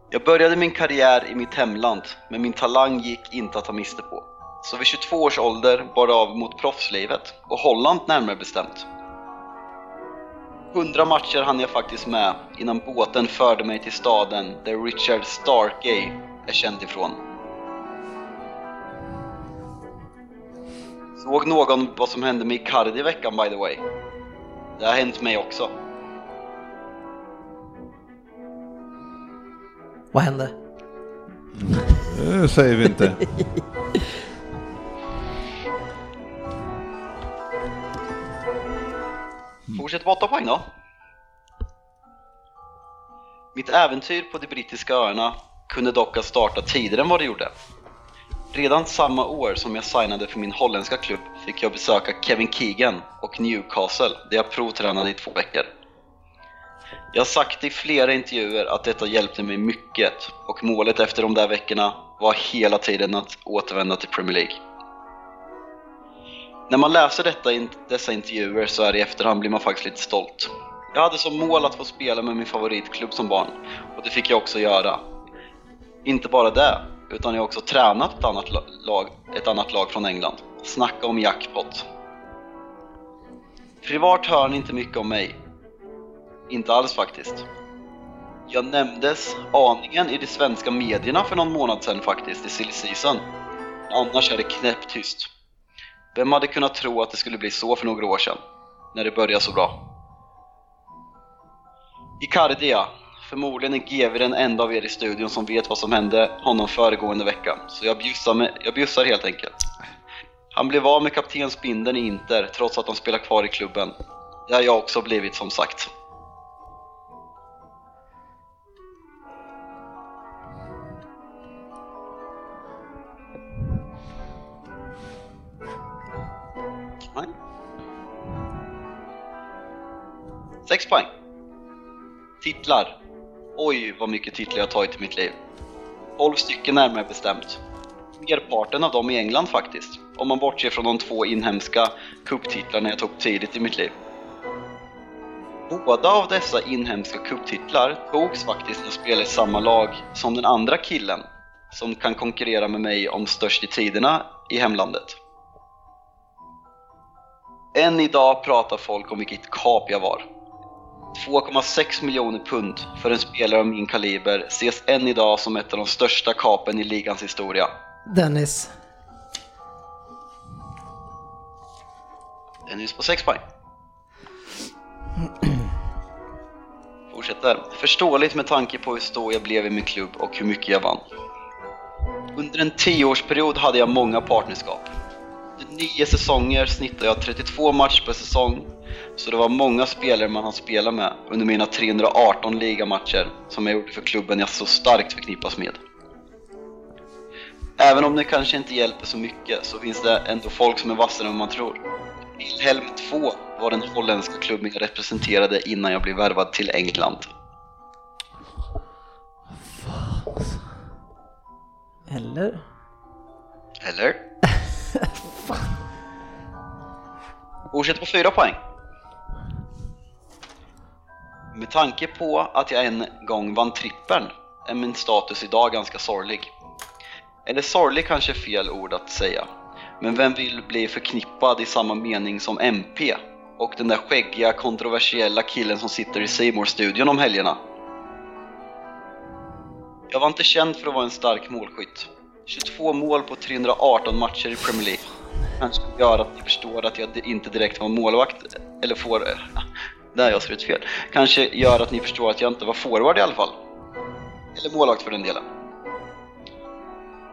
Jag började min karriär i mitt hemland, men min talang gick inte att ta miste på. Så vid 22 års ålder bar det av mot proffslivet, och Holland närmare bestämt. 100 matcher hann jag faktiskt med innan båten förde mig till staden där Richard Starkey är känd ifrån. Såg någon vad som hände med Icardi i veckan by the way? Det har hänt mig också. Vad hände? Det säger vi inte. Fortsätt på 8 poäng då. Mitt äventyr på de brittiska öarna kunde dock ha startat tidigare än vad det gjorde. Redan samma år som jag signade för min holländska klubb fick jag besöka Kevin Keegan och Newcastle där jag provtränade i två veckor. Jag har sagt i flera intervjuer att detta hjälpte mig mycket och målet efter de där veckorna var hela tiden att återvända till Premier League. När man läser detta, dessa intervjuer så är i efterhand blir man faktiskt lite stolt. Jag hade som mål att få spela med min favoritklubb som barn och det fick jag också göra. Inte bara det, utan jag har också tränat ett annat lag, ett annat lag från England. Snacka om jackpot. Privat hör ni inte mycket om mig. Inte alls faktiskt. Jag nämndes aningen i de svenska medierna för någon månad sedan faktiskt, i silly season. Annars är det knäpptyst. Vem hade kunnat tro att det skulle bli så för några år sedan, när det började så bra? Icardia, förmodligen är GV den enda av er i studion som vet vad som hände honom föregående vecka, så jag bjussar, med, jag bjussar helt enkelt. Han blev av med kaptensbindeln i Inter trots att han spelar kvar i klubben. Det har jag också blivit som sagt. Nej. Sex poäng. Titlar. Oj, vad mycket titlar jag tagit i mitt liv. 12 stycken närmare bestämt. Merparten av dem i England faktiskt, om man bortser från de två inhemska cuptitlarna jag tog tidigt i mitt liv. Båda av dessa inhemska cuptitlar togs faktiskt när jag spelade i samma lag som den andra killen som kan konkurrera med mig om störst i tiderna i hemlandet. Än idag pratar folk om vilket kap jag var. 2,6 miljoner pund för en spelare av min kaliber ses än idag som ett av de största kapen i ligans historia. Dennis. Dennis på 6 poäng. Fortsätter. Förståeligt med tanke på hur stor jag blev i min klubb och hur mycket jag vann. Under en tioårsperiod hade jag många partnerskap. Nio säsonger snittade jag 32 matcher per säsong så det var många spelare man har spelat med under mina 318 ligamatcher som jag gjorde för klubben jag så starkt förknippas med. Även om det kanske inte hjälper så mycket så finns det ändå folk som är vassare än man tror. Wilhelm 2 var den holländska klubben jag representerade innan jag blev värvad till England. Eller? Eller? Fortsätt på fyra poäng. Med tanke på att jag en gång vann trippeln är min status idag ganska sorglig. Eller sorglig kanske är fel ord att säga. Men vem vill bli förknippad i samma mening som MP och den där skäggiga kontroversiella killen som sitter i Seymour studion om helgerna? Jag var inte känd för att vara en stark målskytt. 22 mål på 318 matcher i Premier League kanske gör att ni förstår att jag inte direkt var målvakt, eller får... Där jag skrivit fel. Kanske gör att ni förstår att jag inte var forward i alla fall. Eller målvakt för den delen.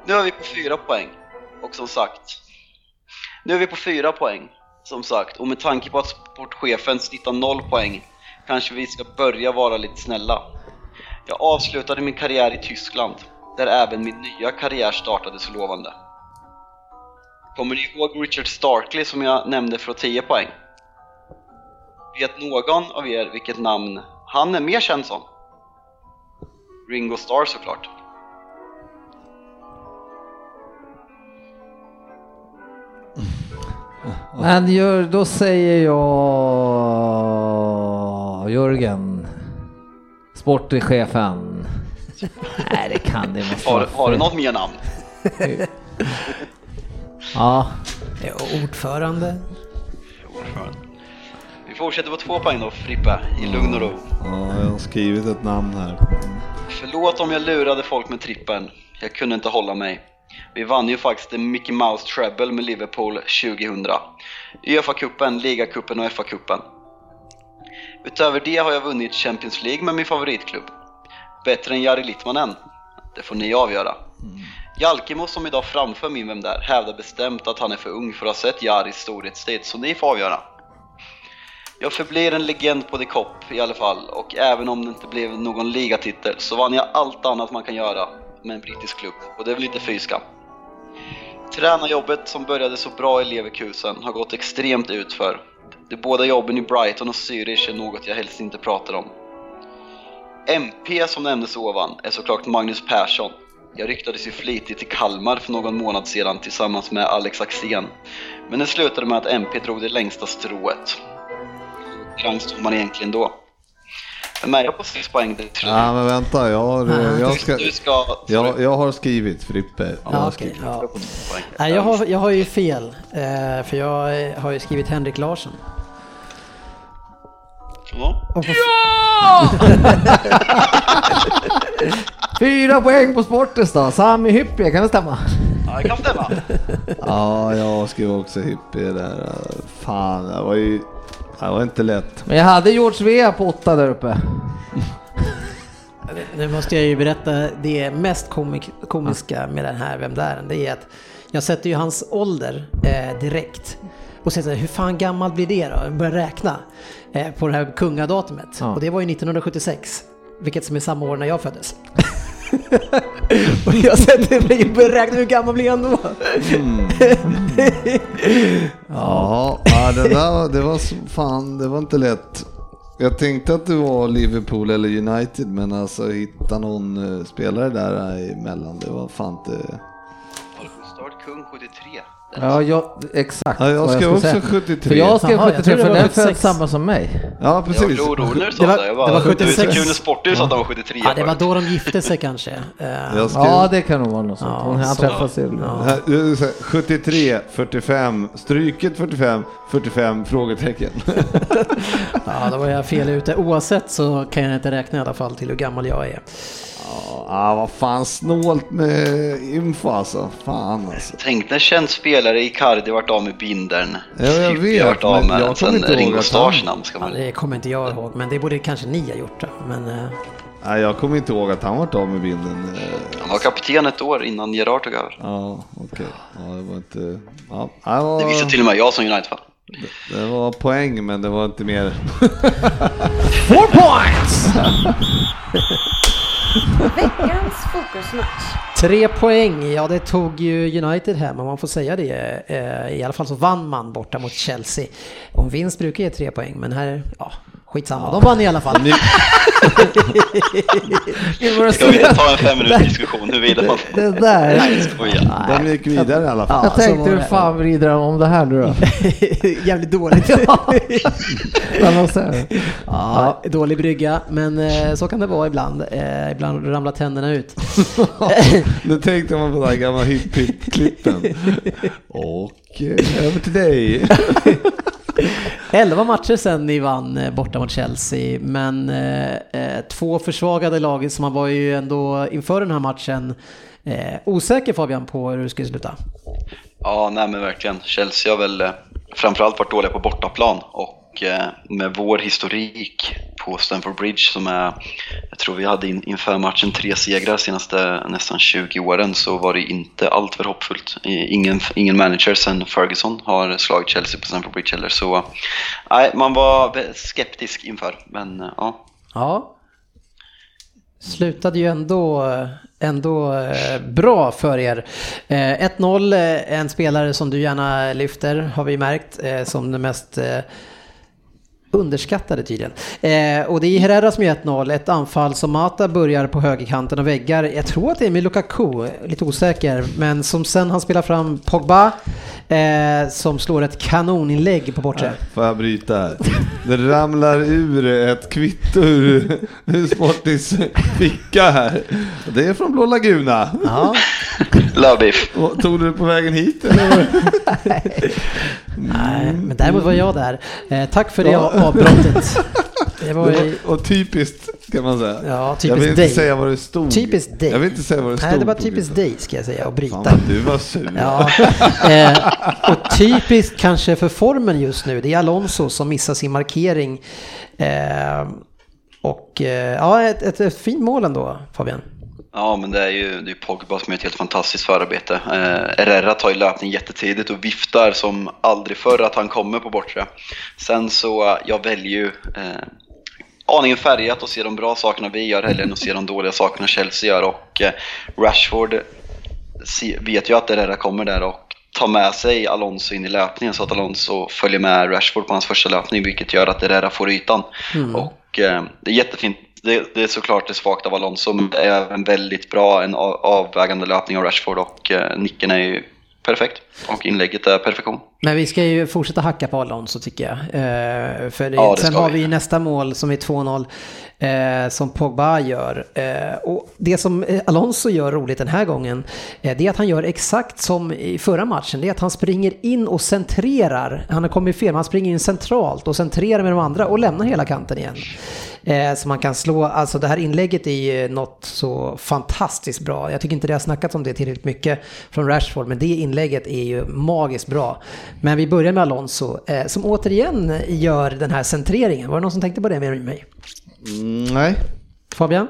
Nu är vi på fyra poäng. Och som sagt, nu är vi på fyra poäng. Som sagt, och med tanke på att sportchefen snittar noll poäng kanske vi ska börja vara lite snälla. Jag avslutade min karriär i Tyskland, där även min nya karriär startade så lovande. Kommer ni ihåg Richard Starkley som jag nämnde för 10 poäng? Vet någon av er vilket namn han är mer känd som? Ringo Starr såklart. Men gör, då säger jag Jörgen, sportchefen. Nej, det kan det måste Har, har du något mer namn? Ja, Ja, ordförande. Vi fortsätter på två poäng då Frippe, i lugn och ro. Ja, jag har skrivit ett namn här. Förlåt om jag lurade folk med trippen. Jag kunde inte hålla mig. Vi vann ju faktiskt en Mickey Mouse Treble med Liverpool 2000. Uefa-cupen, ligacupen och FA-cupen. Utöver det har jag vunnit Champions League med min favoritklubb. Bättre än Jari Littmanen? Det får ni avgöra. Jalkemo som idag framför min Vem Där hävdar bestämt att han är för ung för att ha sett Jaris storhetstid, så ni får avgöra. Jag förblir en legend på The Cop i alla fall och även om det inte blev någon ligatitel så vann jag allt annat man kan göra med en brittisk klubb och det är väl inte fy skam. Tränarjobbet som började så bra i Leverkusen har gått extremt utför. De båda jobben i Brighton och Zürich är något jag helst inte pratar om. MP som nämndes ovan är såklart Magnus Persson. Jag ryktades ju flitigt till Kalmar för någon månad sedan tillsammans med Alex Axén. Men det slutade med att MP drog det längsta strået. Hur rang stod man egentligen då? Vem är jag på 6 poäng? Det tror Ja, men vänta, jag har, jag ska, Du ska... jag, jag har skrivit Frippe. Jag Ja, har skrivit. ja. Nej, jag, har, jag har ju fel, eh, för jag har ju skrivit Henrik Larsson. Ja. På, Fyra poäng på Sportis då. Sami Hyppie, kan det stämma? ja, det kan stämma. Ja, jag skrev också hippie där. Fan, det var ju... Det var inte lätt. Men jag hade George Svea på åtta där uppe. nu måste jag ju berätta det mest komik, komiska med den här Vem där? Det är att jag sätter ju hans ålder eh, direkt. Och säger så här, hur fan gammal blir det då? Jag börjar räkna på det här kungadatumet. Ja. Och det var ju 1976. Vilket som är samma år när jag föddes. och jag sätter mig och räkna hur gammal blir han då? Ja, ja det där det var så- fan, det var inte lätt. Jag tänkte att det var Liverpool eller United, men alltså hitta någon eh, spelare där emellan, det var fan inte... Start kung 73. Ja, jag, exakt. Ja, jag skrev skulle också säga. 73. För jag skrev Jaha, jag 73 trodde för den är född 76. samma som mig. Ja, Jag precis. när du sa Det var- det. Jag det var Du är så 76. kul när Sportis sa att han var 73. Ja, det var då de gifte sig kanske. Eh, Jag skrev, Ja, det kan nog vara något sånt. Ja, Hon, han så- träffades i... jag säger 73, 45, stryket 45, 45, frågetecken. Ja, då var jag fel ute. Oavsett så kan jag inte räkna i alla fall till hur gammal jag är. Ja, vad fan snålt med info alltså. Fan alltså. Tänk när känd spelare Icardi varit av med bindeln. Ja, jag vet, varit av med jag Sen inte ihåg Ringo han- namn ska Ja, man... det kommer inte jag ihåg, men det borde kanske ni ha gjort. Då. Men, eh, Nej, jag kommer inte ihåg att han varit av med bilden. Han var kapten ett år innan Gerard tog över. Ja, okej. Ja, det var inte... Ja, det var... Det visste till och med jag som United-fan. Det var poäng, men det var inte mer. Four points! Veckans fokusmatch. tre poäng, ja det tog ju United hem om man får säga det. Eh, I alla fall så vann man borta mot Chelsea. Och en vinst brukar ge tre poäng, men här, ja skitsamma. De vann i alla fall. Ska vi ta en fem minuters diskussion huruvida man... Det där. Nej. De gick vidare i alla fall. Jag tänkte hur fan vrider de om det här nu då? Jävligt dåligt. Vad man säger. Ja, dålig brygga, men eh, så kan det vara ibland. Eh, ibland ramlar tänderna ut. Nu tänkte man på den här gamla hipp-hipp-klippen. Och eh, över till dig. 11 matcher sen ni vann eh, borta mot Chelsea, men eh, eh två försvagade lag så man var ju ändå inför den här matchen eh, osäker Fabian på hur det skulle sluta. Ja, nej men verkligen. Chelsea har väl eh, framförallt varit dåliga på bortaplan och eh, med vår historik på Stamford Bridge som är, jag tror vi hade in, inför matchen tre segrar senaste nästan 20 åren så var det inte allt för hoppfullt. Ingen, ingen manager sen Ferguson har slagit Chelsea på Stamford Bridge heller så nej, man var skeptisk inför men eh, ja. Ja. Slutade ju ändå, ändå eh, bra för er. Eh, 1-0, en spelare som du gärna lyfter har vi märkt som den mest underskattade tydligen. Eh, och det är Herrera som gör 1-0, ett anfall som Mata börjar på högerkanten och väggar. Jag tror att det är med Lukaku, lite osäker, men som sen han spelar fram Pogba eh, som slår ett kanoninlägg på bortre. Får jag bryta här? Det ramlar ur ett kvitto ur, ur Sportis ficka här. Det är från Blå Laguna. Ja, Lövbiff. Och Tog du det på vägen hit eller? Nej, men däremot var jag där. Eh, tack för det avbrottet. Det var ju... Och, och typiskt kan man säga. Ja, jag typiskt vill inte dig. säga vad det stod. Typiskt dig. Jag vill inte säga vad det stod. Nej, det var typiskt dig ska jag säga, Fan bryta. vad du var sur. Ja, eh, och typiskt kanske för formen just nu, det är Alonso som missar sin markering. Eh, och eh, ja, ett, ett, ett fint mål ändå, Fabian. Ja, men det är ju det är Pogba som gör ett helt fantastiskt förarbete. Eh, Herrera tar ju löpning jättetidigt och viftar som aldrig förr att han kommer på bortre. Sen så, eh, jag väljer ju eh, aningen färgat och se de bra sakerna vi gör hellre än att se de dåliga sakerna Chelsea gör. Och eh, Rashford vet ju att Herrera kommer där och tar med sig Alonso in i löpningen så att Alonso följer med Rashford på hans första löpning vilket gör att Herrera får ytan. Och eh, det är jättefint det, det är såklart det svagt av Alonso, men det är även väldigt bra en avvägande löpning av Rashford och eh, nicken är ju perfekt och inlägget är perfektion. Men vi ska ju fortsätta hacka på Alonso tycker jag. Eh, för det, ja, det sen har vi nästa mål som är 2-0 eh, som Pogba gör. Eh, och det som eh, Alonso gör roligt den här gången, eh, det är att han gör exakt som i förra matchen. Det är att han springer in och centrerar. Han har kommit fel, men han springer in centralt och centrerar med de andra och lämnar hela kanten igen. Eh, så man kan slå, alltså det här inlägget är ju något så fantastiskt bra. Jag tycker inte det har snackats om det tillräckligt mycket från Rashford, men det inlägget är ju magiskt bra. Men vi börjar med Alonso, eh, som återigen gör den här centreringen. Var det någon som tänkte på det med mig? Mm, nej. Fabian?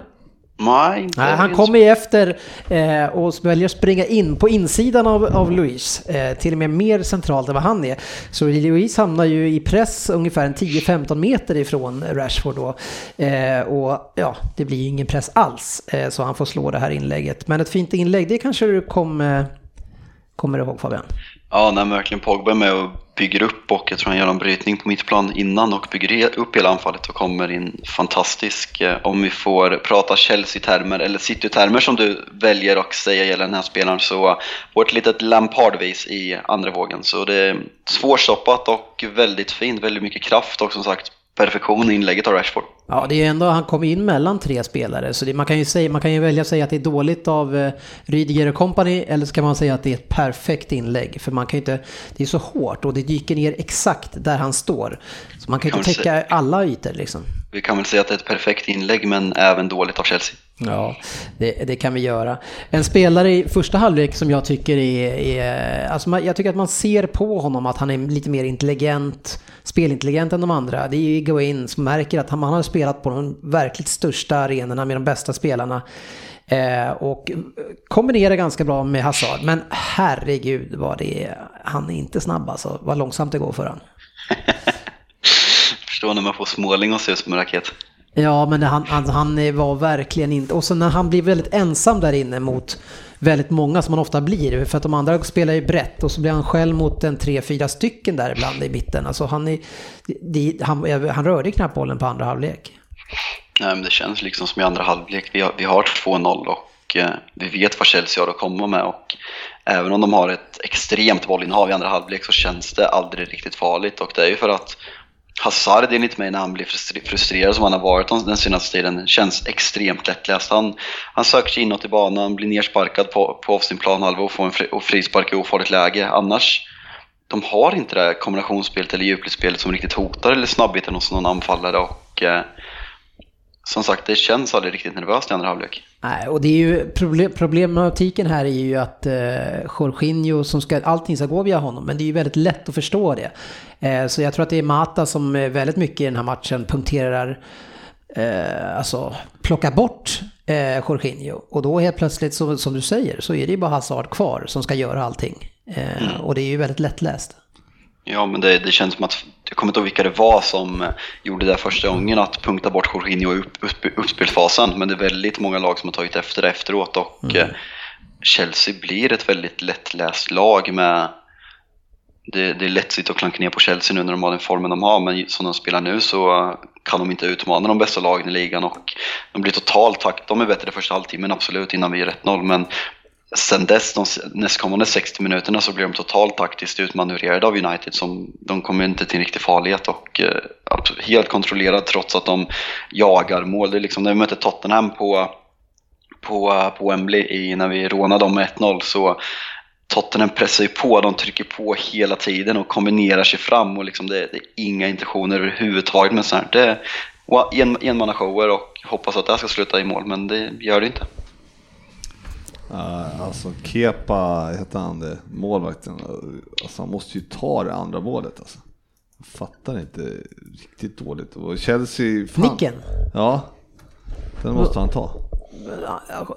Nej, Nej, han kommer ju efter eh, och väljer att springa in på insidan av, av Luis, eh, till och med mer centralt än vad han är. Så Luis hamnar ju i press ungefär 10-15 meter ifrån Rashford då. Eh, och ja, det blir ju ingen press alls, eh, så han får slå det här inlägget. Men ett fint inlägg, det kanske du kommer, kommer ihåg Fabian? Ja, när verkligen Pogba är med och bygger upp och jag tror han gör en brytning på mittplan innan och bygger upp hela anfallet och kommer in fantastisk. Eh, om vi får prata Chelsea-termer eller City-termer som du väljer att säga gäller den här spelaren så vårt ett litet Lampard-vis i andra vågen. Så det är svårstoppat och väldigt fint, väldigt mycket kraft och som sagt perfektion i inlägget av Rashford. Ja, det är ändå, han kom in mellan tre spelare, så det, man, kan ju säga, man kan ju välja att säga att det är dåligt av eh, Rydiger och company, eller så kan man säga att det är ett perfekt inlägg. För man kan ju inte, det är så hårt och det dyker ner exakt där han står. Så man kan ju inte täcka alla ytor liksom. Vi kan väl säga att det är ett perfekt inlägg, men även dåligt av Chelsea. Ja, det, det, kan vi göra. En spelare i första halvlek som jag tycker är, är alltså jag tycker att man ser på honom att han är lite mer intelligent, spelintelligent än de andra. Det är ju Gawain som märker att han, han har spelat på de verkligt största arenorna med de bästa spelarna. Eh, och kombinerar ganska bra med Hazard. Men herregud vad det är, han är inte snabb alltså. Vad långsamt det går för honom. Förstår när man får småling och ser ut som en raket. Ja, men han, han, han var verkligen inte... Och så när han blir väldigt ensam där inne mot väldigt många som han ofta blir. För att de andra spelar ju brett och så blir han själv mot en tre, fyra stycken där ibland i mitten. Alltså han, är, de, han, han rörde knappt bollen på andra halvlek. Nej, men det känns liksom som i andra halvlek. Vi har, vi har 2-0 och eh, vi vet vad Chelsea har att komma med. Och även om de har ett extremt bollinnehav i andra halvlek så känns det aldrig riktigt farligt. Och det är ju för att Hazard enligt mig när han blir frustrerad som han har varit den senaste tiden känns extremt lättläst. Han, han söker sig inåt i banan, blir nersparkad på, på sin planhalva och får en fri, och frispark i ofarligt läge. Annars, de har inte det här kombinationsspelet eller djupledsspelet som riktigt hotar eller snabbheten hos någon anfallare och eh, som sagt, det känns aldrig riktigt nervöst i andra halvlek. Nej, och det är ju problem, problematiken här är ju att eh, Jorginho, som ska, allting ska gå via honom, men det är ju väldigt lätt att förstå det. Eh, så jag tror att det är Mata som väldigt mycket i den här matchen punkterar, eh, alltså plockar bort eh, Jorginho. Och då helt plötsligt, så, som du säger, så är det ju bara Hazard kvar som ska göra allting. Eh, mm. Och det är ju väldigt lättläst. Ja, men det, det, känns som att, jag kommer inte ihåg vilka det var som eh, gjorde det första gången, att punkta bort Jorginho i upp, upp, uppspelsfasen. Men det är väldigt många lag som har tagit efter det efteråt och mm. Eh, Chelsea blir ett väldigt lättläst lag med det, det är lätt att klanka ner på Chelsea nu när de har den formen de har, men som de spelar nu så kan de inte utmana de bästa lagen i ligan och de blir totalt takt. De är bättre första halvtimmen absolut innan vi är 1-0, men sen dess, de nästkommande 60 minuterna, så blir de totalt taktiskt utmanövrerade av United. Som, de kommer inte till en riktig farlighet och eh, helt kontrollerad trots att de jagar mål. Det är liksom, när vi mötte Tottenham på, på, på Wembley i, när vi rånade dem med 1-0 så Tottenham pressar ju på, de trycker på hela tiden och kombinerar sig fram och liksom det, det är inga intentioner överhuvudtaget med sånt här. Det är en, enmannashower och hoppas att det här ska sluta i mål, men det gör det inte. Uh, alltså Kepa, heter han det, målvakten, alltså han måste ju ta det andra målet alltså. Jag fattar inte, riktigt dåligt. Och Chelsea... Fan. Nicken? Ja, den måste han ta.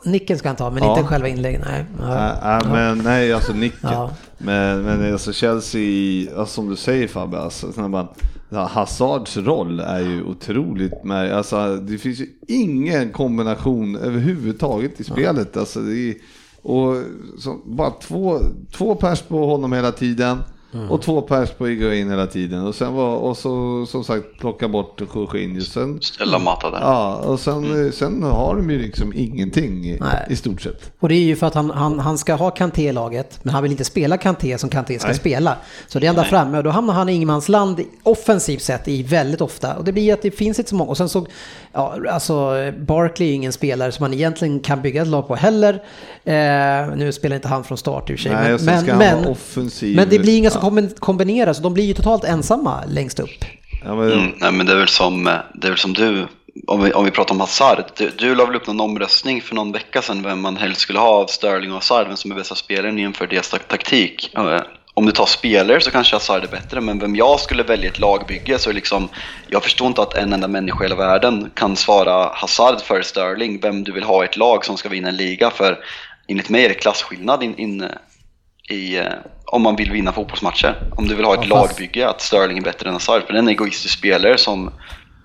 Nicken ska han ta, men ja. inte själva inlägget. Nej. Ja. Äh, men, nej, alltså nicken. Ja. Men, men alltså Chelsea, alltså, som du säger Fabbe, alltså, Hazards roll är ju otroligt med, alltså, det finns ju ingen kombination överhuvudtaget i spelet. Alltså, är, och så, bara två, två pers på honom hela tiden. Och två pers på in hela tiden. Och sen var, och så som sagt plocka bort Jorginho. Ställa Mata där. ja, och sen, sen har de ju liksom ingenting i, Nej. i stort sett. Och det är ju för att han, han, han ska ha Kanté i laget, men han vill inte spela Kanté som Kanté ska spela. Så det är ända framme och då hamnar han i ingenmansland offensivt sett i väldigt ofta. Och det blir att det finns inte så många. Och sen så, ja, alltså Barkley är ingen spelare som man egentligen kan bygga ett lag på heller. Eh, nu spelar inte han från start i och för sig. Nej, han vara offensiv. men det blir inga som Ja. kombi- kombinerar, så de blir ju totalt ensamma längst upp. Ja, men, Mm, nej, men det är väl som, eh, det är väl som du, om vi, om vi pratar om Hazard. Du, du la väl upp någon omröstning för någon vecka sedan vem man helst skulle ha av Sterling och Hazard, vem som är bästa spelaren inför deras tak- taktik. Eh, Om du tar spelare så kanske Hazard är bättre, men vem jag skulle välja ett lagbygge så är liksom, jag förstår inte att en enda människa i hela världen kan svara Hazard för Sterling, vem du vill ha i ett lag som ska vinna en liga, för enligt mig är det klasskillnad in, in, i, eh, om man vill vinna fotbollsmatcher. Om du vill ha ett Ja, fast- lagbygge, att Sterling är bättre än Hazard. För det är en egoistisk spelare som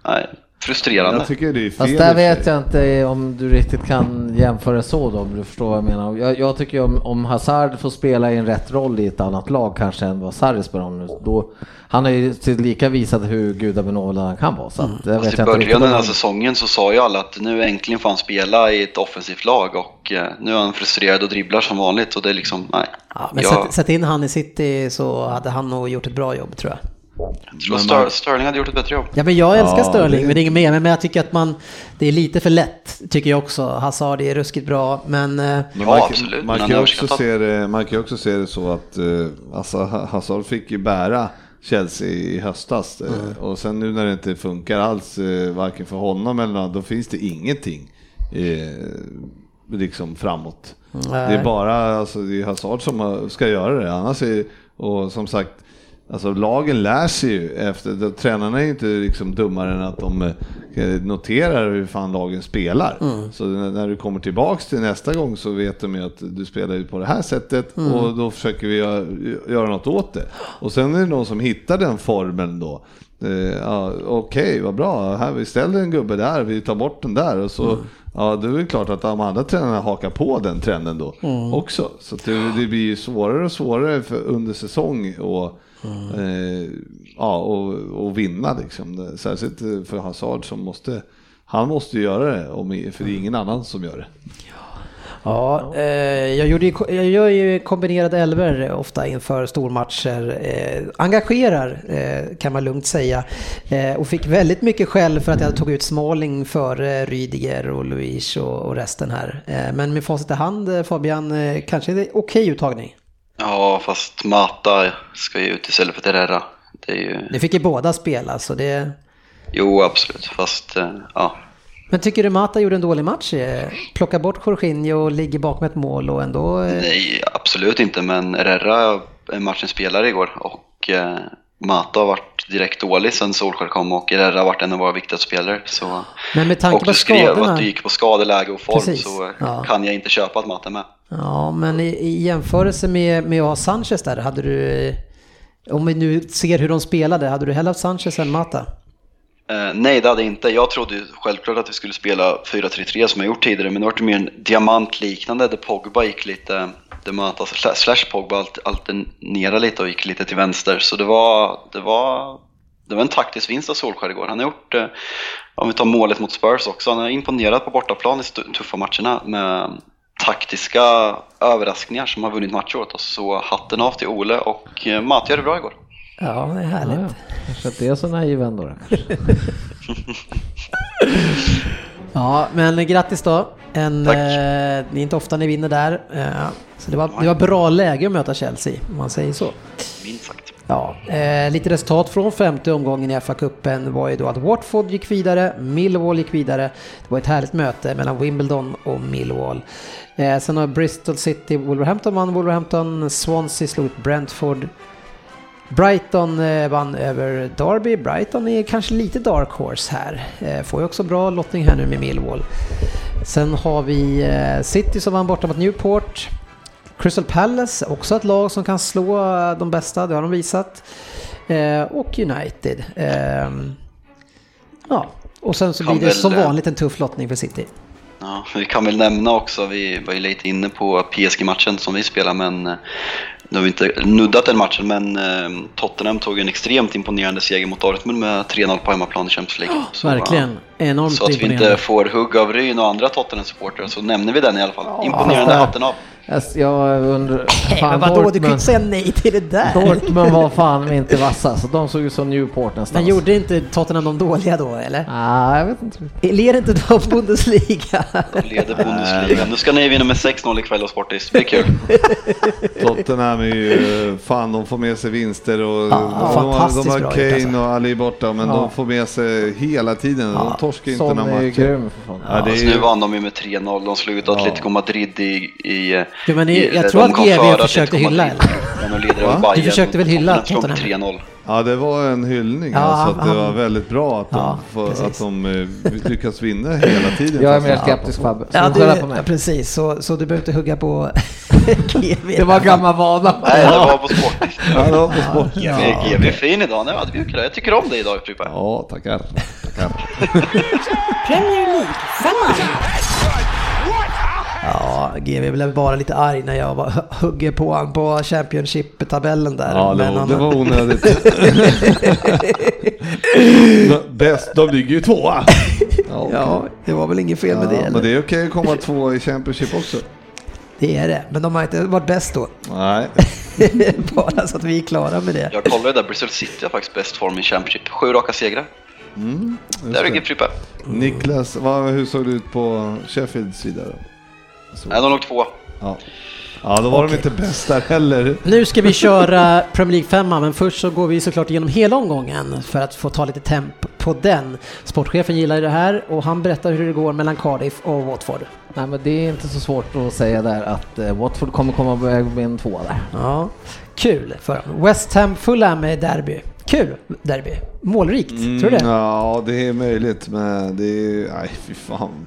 är frustrerande. jag tycker det är fel. Fast där vet jag inte om du riktigt kan jämföra så då, om du förstår vad jag menar. Jag, jag tycker om, om Hazard får spela i en rätt roll i ett annat lag kanske än vad Sarri spelar om nu, då, han har ju till lika visat hur gudabenådad han kan vara. Så att, det Fast vet i jag början av den här säsongen så sa ju alla att nu äntligen får han spela i ett offensivt lag och eh, nu är han frustrerad och dribblar som vanligt och det är liksom, nej. Ja, men jag sätt, sätt in han i City så hade han nog gjort ett bra jobb tror jag. tror att Ster- Sterling hade gjort ett bättre jobb. Ja men jag älskar Ja, Sterling, det- men det är inget mer. Men jag tycker att man, det är lite för lätt, tycker jag också. Hazard är ruskigt bra, men... eh, Men Ja, man, kan- absolut, Man men kan, också se det, man kan också se det så att alltså, Ha- Hazard fick ju bära Chelsea i höstas. Mm. Och sen nu när det inte funkar alls, eh, varken för honom eller något, då finns det ingenting eh, liksom framåt. Nej. Det är bara alltså, det är Hazard som ska göra det. Annars är, och som sagt, Alltså lagen lär sig ju efter, de, tränarna är ju inte liksom dummare än att de eh, noterar hur fan lagen spelar. Så när, när du kommer tillbaks till nästa gång så vet de ju att du spelar ju på det här sättet och då försöker vi göra, göra något åt det. Och sen är det någon som hittar den formeln då. Eh, ja, Okej, vad bra, här, vi ställer en gubbe där, vi tar bort den där och så Ja, det är väl klart att de andra tränarna hakar på den trenden då också. Så det, det blir ju svårare och svårare för, under säsong och, eh, ja, och, och vinna liksom. Särskilt eh, för Hazard som måste, han måste ju göra det, om, för det är ingen annan som gör det. Ja, eh, jag, gjorde ju, jag gör ju kombinerade elver ofta inför stormatcher. Eh, engagerar eh, kan man lugnt säga. Eh, och fick väldigt mycket skäll för att jag tog ut Smalling för eh, Rydiger och Luis och, och resten här. Eh, men med facit i hand eh, Fabian, eh, kanske det är okej uttagning. Ja, fast Mata ska ju ut istället för Terrera. Det är ju... Det fick ju båda spela så det... Jo, absolut. Fast, eh, ja. Men tycker du Mata gjorde en dålig match? Eh, Plocka bort Jorginho och ligger bakom ett mål och ändå... eh, Nej, absolut inte. Men Herrera är matchens spelare igår och eh, Mata har varit direkt dålig sen Solskjaer kom och Herrera har varit en av våra viktigaste spelare. Så... Men med tanke och på du skrev skadorna... att du gick på skadeläge och form Precis, så ja. kan jag inte köpa att Mata är med. Ja, men i, i jämförelse med, med att ha Sanchez där, hade du... Om vi nu ser hur de spelade, hade du hellre haft Sanchez än Mata? Eh, nej, det hade jag inte. Jag trodde självklart att vi skulle spela 4-3-3 som jag gjort tidigare, men det var mer en diamantliknande där Pogba gick lite, där Mata slash- Pogba alt- alternerade lite och gick lite till vänster. Så det var, det var, det var en taktisk vinst av Solskjaer igår. Han har gjort, eh, om vi tar målet mot Spurs också, han har imponerat på bortaplan i tuffa matcherna med taktiska överraskningar som har vunnit matcher åt oss. Så hatten av till Ole och eh, Mata gör det bra igår. Ja, det är härligt. Ja, kanske inte är så naiv ändå. Ja, men grattis då. En, Tack. eh, det är inte ofta ni vinner där. Eh, så det var, det var bra läge att möta Chelsea, om man säger så. Minst sagt. Ja, eh, lite resultat från femte omgången i FA-cupen var ju då att Watford gick vidare, Millwall gick vidare. Det var ett härligt möte mellan Wimbledon och Millwall. Eh, sen har Bristol City, Wolverhampton vann Wolverhampton, Swansea slog ut Brentford. Brighton eh, vann över Derby. Brighton är kanske lite dark horse här. Eh, får ju också bra lottning här nu med Millwall. Sen har vi eh, City som vann borta mot Newport. Crystal Palace, också ett lag som kan slå de bästa, det har de visat. Och United. Ehm, ja, och sen så blir det som vanligt en tuff lottning för City. Ja, vi kan väl nämna också, vi var ju lite inne på PSG-matchen som vi spelar men nu har vi inte nuddat den matchen men eh, Tottenham tog en extremt imponerande seger mot Dortmund med 3-0 på hemmaplan i Champions League. Så, Verkligen. Enormt Så att vi inte får hugg av Ryn och andra Tottenham-supportrar så nämner vi den i alla fall. Imponerande, Ja. hatten av. Jag, undrar... Men vadå, du kan ju Dortmund, inte säga nej till det där. Dortmund var fan inte vassa, så de såg ut som Newport någonstans. Men gjorde inte Tottenham de dåliga då, eller? Nej, jag vet inte. Leder inte de Bundesliga? Leder Bundesliga. Nu ska ni vinna med 6-0 ikväll och Sportis. Det blir kul. Tottenham är ju, fan de får med sig vinster och de, har- de fantastiskt har Kane alltså. och Ali borta men Ja. de får med sig hela tiden. De torskar inte några matcher. grym för fan. Ja, det är Alltså, nu vann de ju med 3-0. De slog ut Atletico Madrid i... i, Ja, men i jag de tror att före försökte hylla. De? Bayern. Du försökte väl hylla Tottenham slog med 3-0. Ja det var en hyllning Ja, alltså, att det han- var väldigt bra att de, Ja, precis. att de eh, lyckas vinna hela tiden. Jag är mer skeptisk Fabbe. Ja, du på mig. ja, precis. Så, så du behöver inte hugga på GV. Det var gammal vana. Nej, det var på Sportis. Ja, det var på sport. Men GV är fin idag. Nej, det är Jag tycker om dig idag, Frippe. Ja, tackar. tackar. Premier League-femman. Ja, GV blev bara lite arg när jag var, hugger på han på Championship-tabellen där. Ja, det var, det var onödigt. Bäst, de ligger ju tvåa. Ja, okej. Ja, det var väl inget fel med det. Ja, eller? men det är okej att komma två i Championship också. Det är det, men de har inte varit bäst då. Nej, Bara så att vi är klara med det. Jag kollade där, Bristol City har faktiskt bäst form i Championship. Sju raka segrar. Där är det Frippe. Niklas, vad, hur såg det ut på Sheffields sida då? Så. Nej, de låg två. Ja. ja, då var de inte bäst där heller. Nu ska vi köra Premier League 5 men först så går vi såklart igenom hela omgången för att få ta lite temp på den. Sportchefen gillar ju det här och han berättar hur det går mellan Cardiff och Watford. Nej, men det är inte så svårt att säga där att eh, Watford kommer komma med en tvåa där. Ja, kul för dem. West Ham Fulham är derby. Kul derby. Målrikt, tror du det? Mm, Ja, det är möjligt, men det är... Nej, fy fan.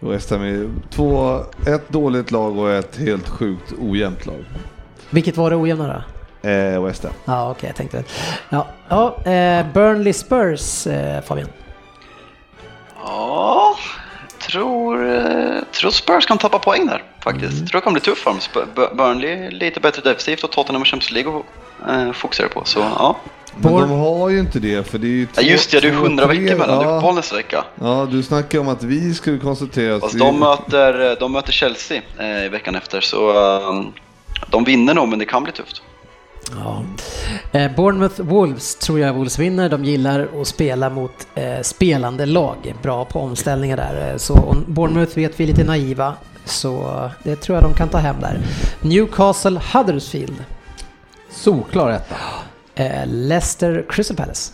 West Ham är två, ett dåligt lag och ett helt sjukt ojämnt lag. Vilket var det ojämna då? Eh, West Ham. Ja, okej, jag tänkte väl. Ja, ja eh, Burnley Spurs, eh, Fabian. Ja, tror, eh, tror Spurs kan tappa poäng där faktiskt. Tror det kan bli tufft för dem. Burnley är lite bättre defensivt och Tottenham och Champions League eh, fokuserar på. Så ja. Men de har ju inte det, för det är ju ja just det, det är två, 100 tre- veckor mellan. Ja, uppehåll nästa vecka. ja, du snackar om att vi skulle koncentrera oss. Fast de möter, de möter Chelsea eh, i veckan efter så eh, de vinner nog men det kan bli tufft. Ja. Eh, Bournemouth Wolves tror jag Wolves vinner. De gillar att spela mot eh, spelande lag. Bra på omställningar där. Eh, Så Bournemouth vet vi är lite naiva. Så det tror jag de kan ta hem där. Newcastle Huddersfield. Solklar etta. Eh, Leicester Crystal Palace.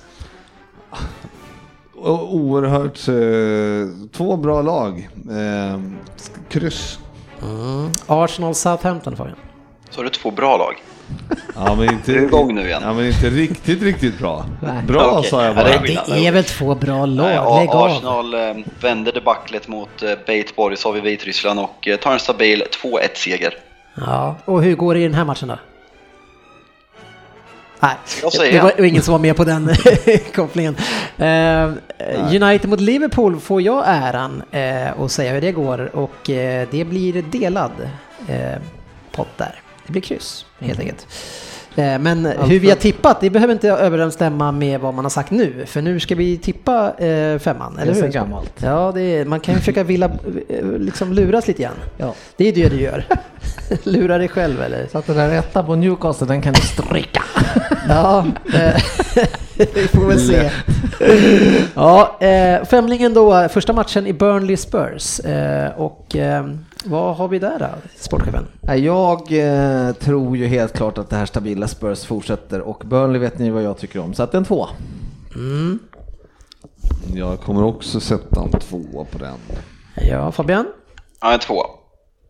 O- Oerhört, eh, två bra lag. Eh, kryss. Mm. Arsenal Southampton Fabian. Så är det två bra lag. Ja, men inte, Det är igång nu igen. Ja, men inte riktigt, riktigt bra. Nej. Bra Okej. sa jag Ja, det bara. är skillnad. Det är väl två bra lag? Nej, Lägg A- av. Arsenal eh, vände debaclet mot eh, Beit Borisov i Vitryssland och eh, tar en stabil 2-1-seger. Ja, och hur går det i den här matchen då? Nej, det var ingen som var med på den kopplingen. Eh, United mot Liverpool får jag äran eh, att säga hur det går och eh, det blir delad eh, pott där. Det blir kryss helt enkelt. Eh, men hur vi har tippat, det behöver inte överensstämma med vad man har sagt nu. För nu ska vi tippa eh, femman, eller är hur? så gammalt. Ja, det är, man kan ju försöka villa, eh, liksom luras lite grann. Ja. Det är det du gör. Lura dig själv eller? Så att den där etta på Newcastle, den kan du stryka. Ja, eh, vi får väl se. Ja, eh, femlingen då, första matchen i Burnley Spurs. Eh, och vad har vi där då, sportchefen? Jag eh, tror ju helt klart att det här stabila Spurs fortsätter och Burnley vet ni vad jag tycker om, så att en två. Jag kommer också sätta en tvåa på den. Ja, Fabian? Ja, en två.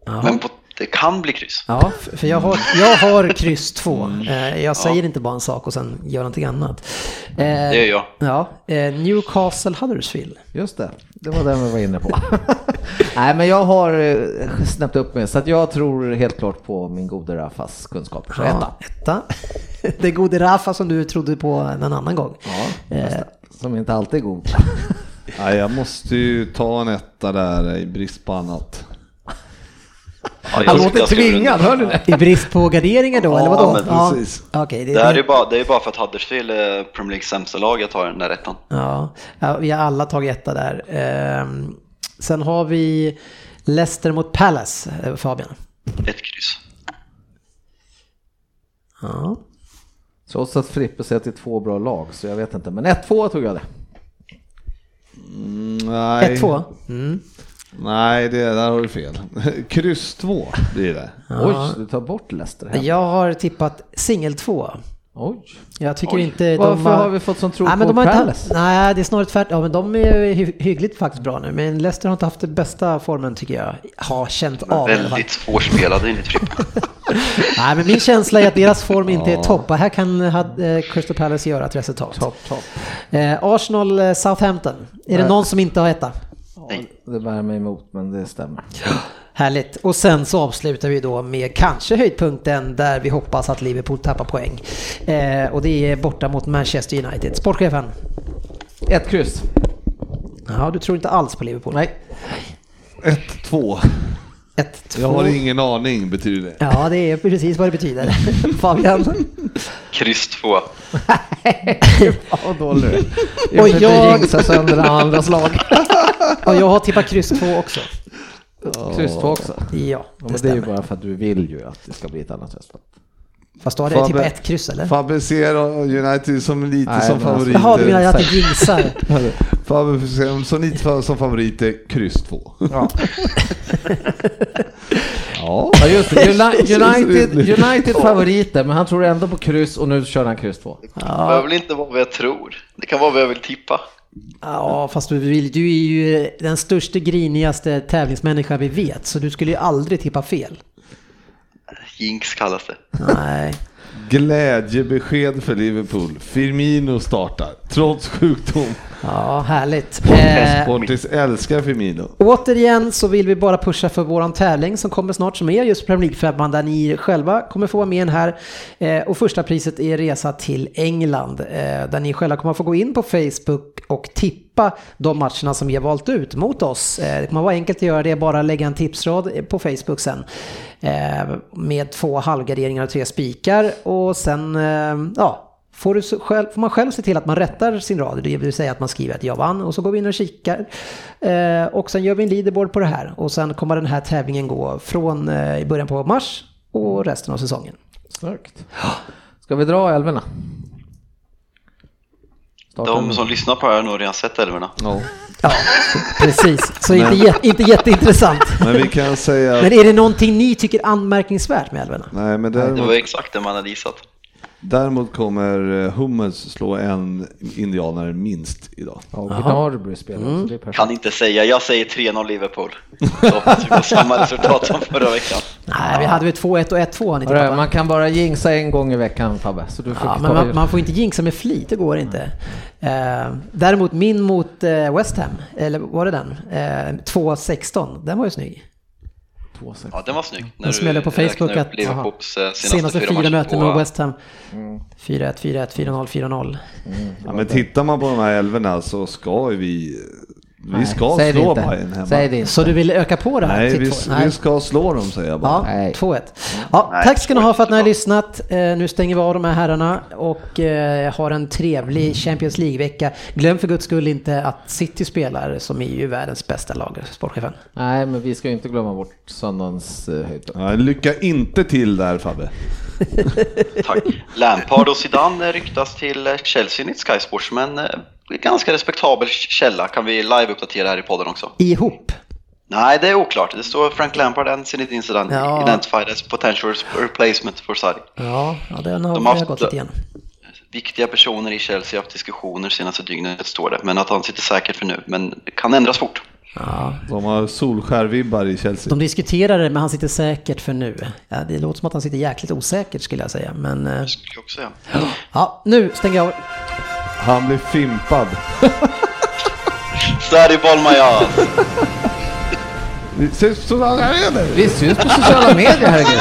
Ja. Men på, det kan bli kryss. Ja, för jag har, jag har kryss två. Eh, jag säger inte bara en sak och sen gör någonting annat. Eh, Det gör jag. Ja, eh, Newcastle Huddersfield. Just det, det var den vi var inne på. Nej, men jag har snäppt upp mig, så att jag tror helt klart på min gode Rafas kunskaper. Så etta. Ja, etta. Det gode Rafa som du trodde på en annan gång. Ja, Eh, som inte alltid är god. Nej, jag måste ju ta en etta där i brist på annat. Ja, Han låter tvingad, hör du det? I brist på garderingar då, eller vadå? men precis. Okej, det, Det här är ju bara, det är bara för att Huddersfield är Premier Leagues sämsta lag jag tar den där ettan. Ja, ja, vi har alla tagit etta där. Ehm, sen har vi Leicester mot Palace, eh, Fabian. Ett kryss. Ja. Trots att Frippe säger att det är två bra lag, så jag vet inte. Men 1-2 tog jag det. Mm, nej. 1-2. Mm. Nej, det, där har du fel. Kryss 2 blir det. Oj, du tar bort Leicester hem. Jag har tippat singel 2. Oj. Jag tycker Oj. inte Varför de har vi fått sån tro nej, men på de har inte Palace? haft, Nej, det är snarare tvärtom. Ja, men de är hy- hyggligt faktiskt bra nu. Men Leicester har inte haft den bästa formen tycker jag. Har känt av. Väldigt svårspelade enligt Frippe. Nej, men min känsla är att deras form inte är topp. Och här kan eh, Crystal Palace göra ett resultat. Topp, topp. Eh, Arsenal eh, Southampton. Är det Nej. någon som inte har etta? Nej. Det bär mig emot, men det stämmer. Härligt. Och sen så avslutar vi då med kanske höjdpunkten där vi hoppas att Liverpool tappar poäng. Eh, och det är borta mot Manchester United. Sportchefen? Ett kryss. Ja, du tror inte alls på Liverpool? Nej. 1-2. Ett, två. Jag har ingen aning betyder det. Ja, det är precis vad det betyder. Fabian? Kryss 2. Ja, vad dålig du är. Och jag- jinxar sönder andras lag. Och jag har tippat kryss två också. Kryss två också. Ja, Ja, det men det är ju stämmer. bara för att du vill ju att det ska bli ett annat resultat. Fast då hade jag Fabbe- tippat ett kryss eller? Fabbe ser United som lite Nej, som alltså- favoriter. Jaha, du menar att du jinxar? Fabbe ser dem som lite som favoriter, kryss 2. Ja. Ja. Ja just det, Uni- United, United favoriter, men han tror ändå på kryss och nu kör han kryss två. Det behöver väl inte vara vad jag tror. Det kan vara vad jag vill tippa. Ja, fast du, vill, du är ju den största grinigaste tävlingsmänniska vi vet, så du skulle ju aldrig tippa fel. Jinx kallas det. Nej. Glädjebesked för Liverpool. Firmino startar, trots sjukdom. Ja, härligt. Eh, Sportis älskar Firmino. återigen så vill vi bara pusha för våran tävling som kommer snart som är just Premier League-femman där ni själva kommer få vara med här. Eh, och första priset är resa till England eh, där ni själva kommer få gå in på Facebook och tippa de matcherna som vi har valt ut mot oss. Eh, det kommer vara enkelt att göra det, bara lägga en tipsrad på Facebook sen. Eh, med två halvgarderingar och tre spikar och sen, eh, ja, Får, själv, får man själv se till att man rättar sin rad, det vill säga att man skriver att jag vann och så går vi in och kikar. Eh, och sen gör vi en leaderboard på det här och sen kommer den här tävlingen gå från eh, i början på mars och resten av säsongen. Snyggt. Ska vi dra älvorna? Starta De med- som lyssnar på det här har nog redan sett älvorna. Ja. Ja, precis. Så inte, Men- jä- inte jätteintressant. Men vi kan säga Men att, är det någonting ni tycker anmärkningsvärt med älvorna? nej men Det var däremot, exakt det man hade gissat. Däremot kommer eh, Hummels slå en indianare minst idag. Ja, spelar så det är perfekt. Kan inte säga, jag säger 3-0 Liverpool. Så samma resultat som förra veckan. Nej, vi hade väl 2-1 och 1-2 har ni Hörru? Man kan bara jinxa en gång i veckan Fabbe, så du får Ja, men man, man får inte jinxa med flit, det går inte. Eh, däremot min mot eh, West Ham, eller var det den? Eh, 2-16, den var ju snygg. Två sex. Ja, den var snygg. Den smäller på Facebook att- Liverpools eh, senaste, Senaste fyra matcher möten med West Ham. 4-1, 4-1, 4-0, 4-0. Ja, men tittar man på de här älvorna så ska ju vi, vi Nej, ska säg slå. Bayern hemma. Säg det inte. Så du vill öka på det här? Nej, vi, två- vi ska slå dem säger jag bara. Ja, Nej. 2-1. Ja, Nej, tack ska ni ha för att ni har 2-1. lyssnat. Eh, nu stänger vi av de här herrarna och eh, har en trevlig Champions League-vecka. Glöm för guds skull inte att City spelar, som är ju världens bästa lag, sportchefen. Nej, men vi ska ju inte glömma bort söndagens eh, höjdpunkt. Ja, lycka inte till där Fabbe. Tack. Lampard och Zidane ryktas till eh, Chelsea enligt Sky Sports, men eh, ganska respektabel källa kan vi live-uppdatera här i podden också. Ihop. Nej, det är oklart. Det står Frank Lampard and Zinedine Zidane Ja. identified as potential replacement for Sarri. Ja, ja den har De vi har haft- gått lite igen. Viktiga personer i Chelsea har haft diskussioner senaste dygnet står det, men att han sitter säkert för nu. Men det kan ändras fort. Ja, De har solskärvibbar i Chelsea. de diskuterar det, men han sitter säkert för nu. Ja, det låter som att han sitter jäkligt osäkert skulle jag säga. Men eh, Det skulle jag också säga. ja, nu stänger jag av. Han blir fimpad. Sarri Bolmajas! Vi ses så- Vi syns på sociala medier herregud.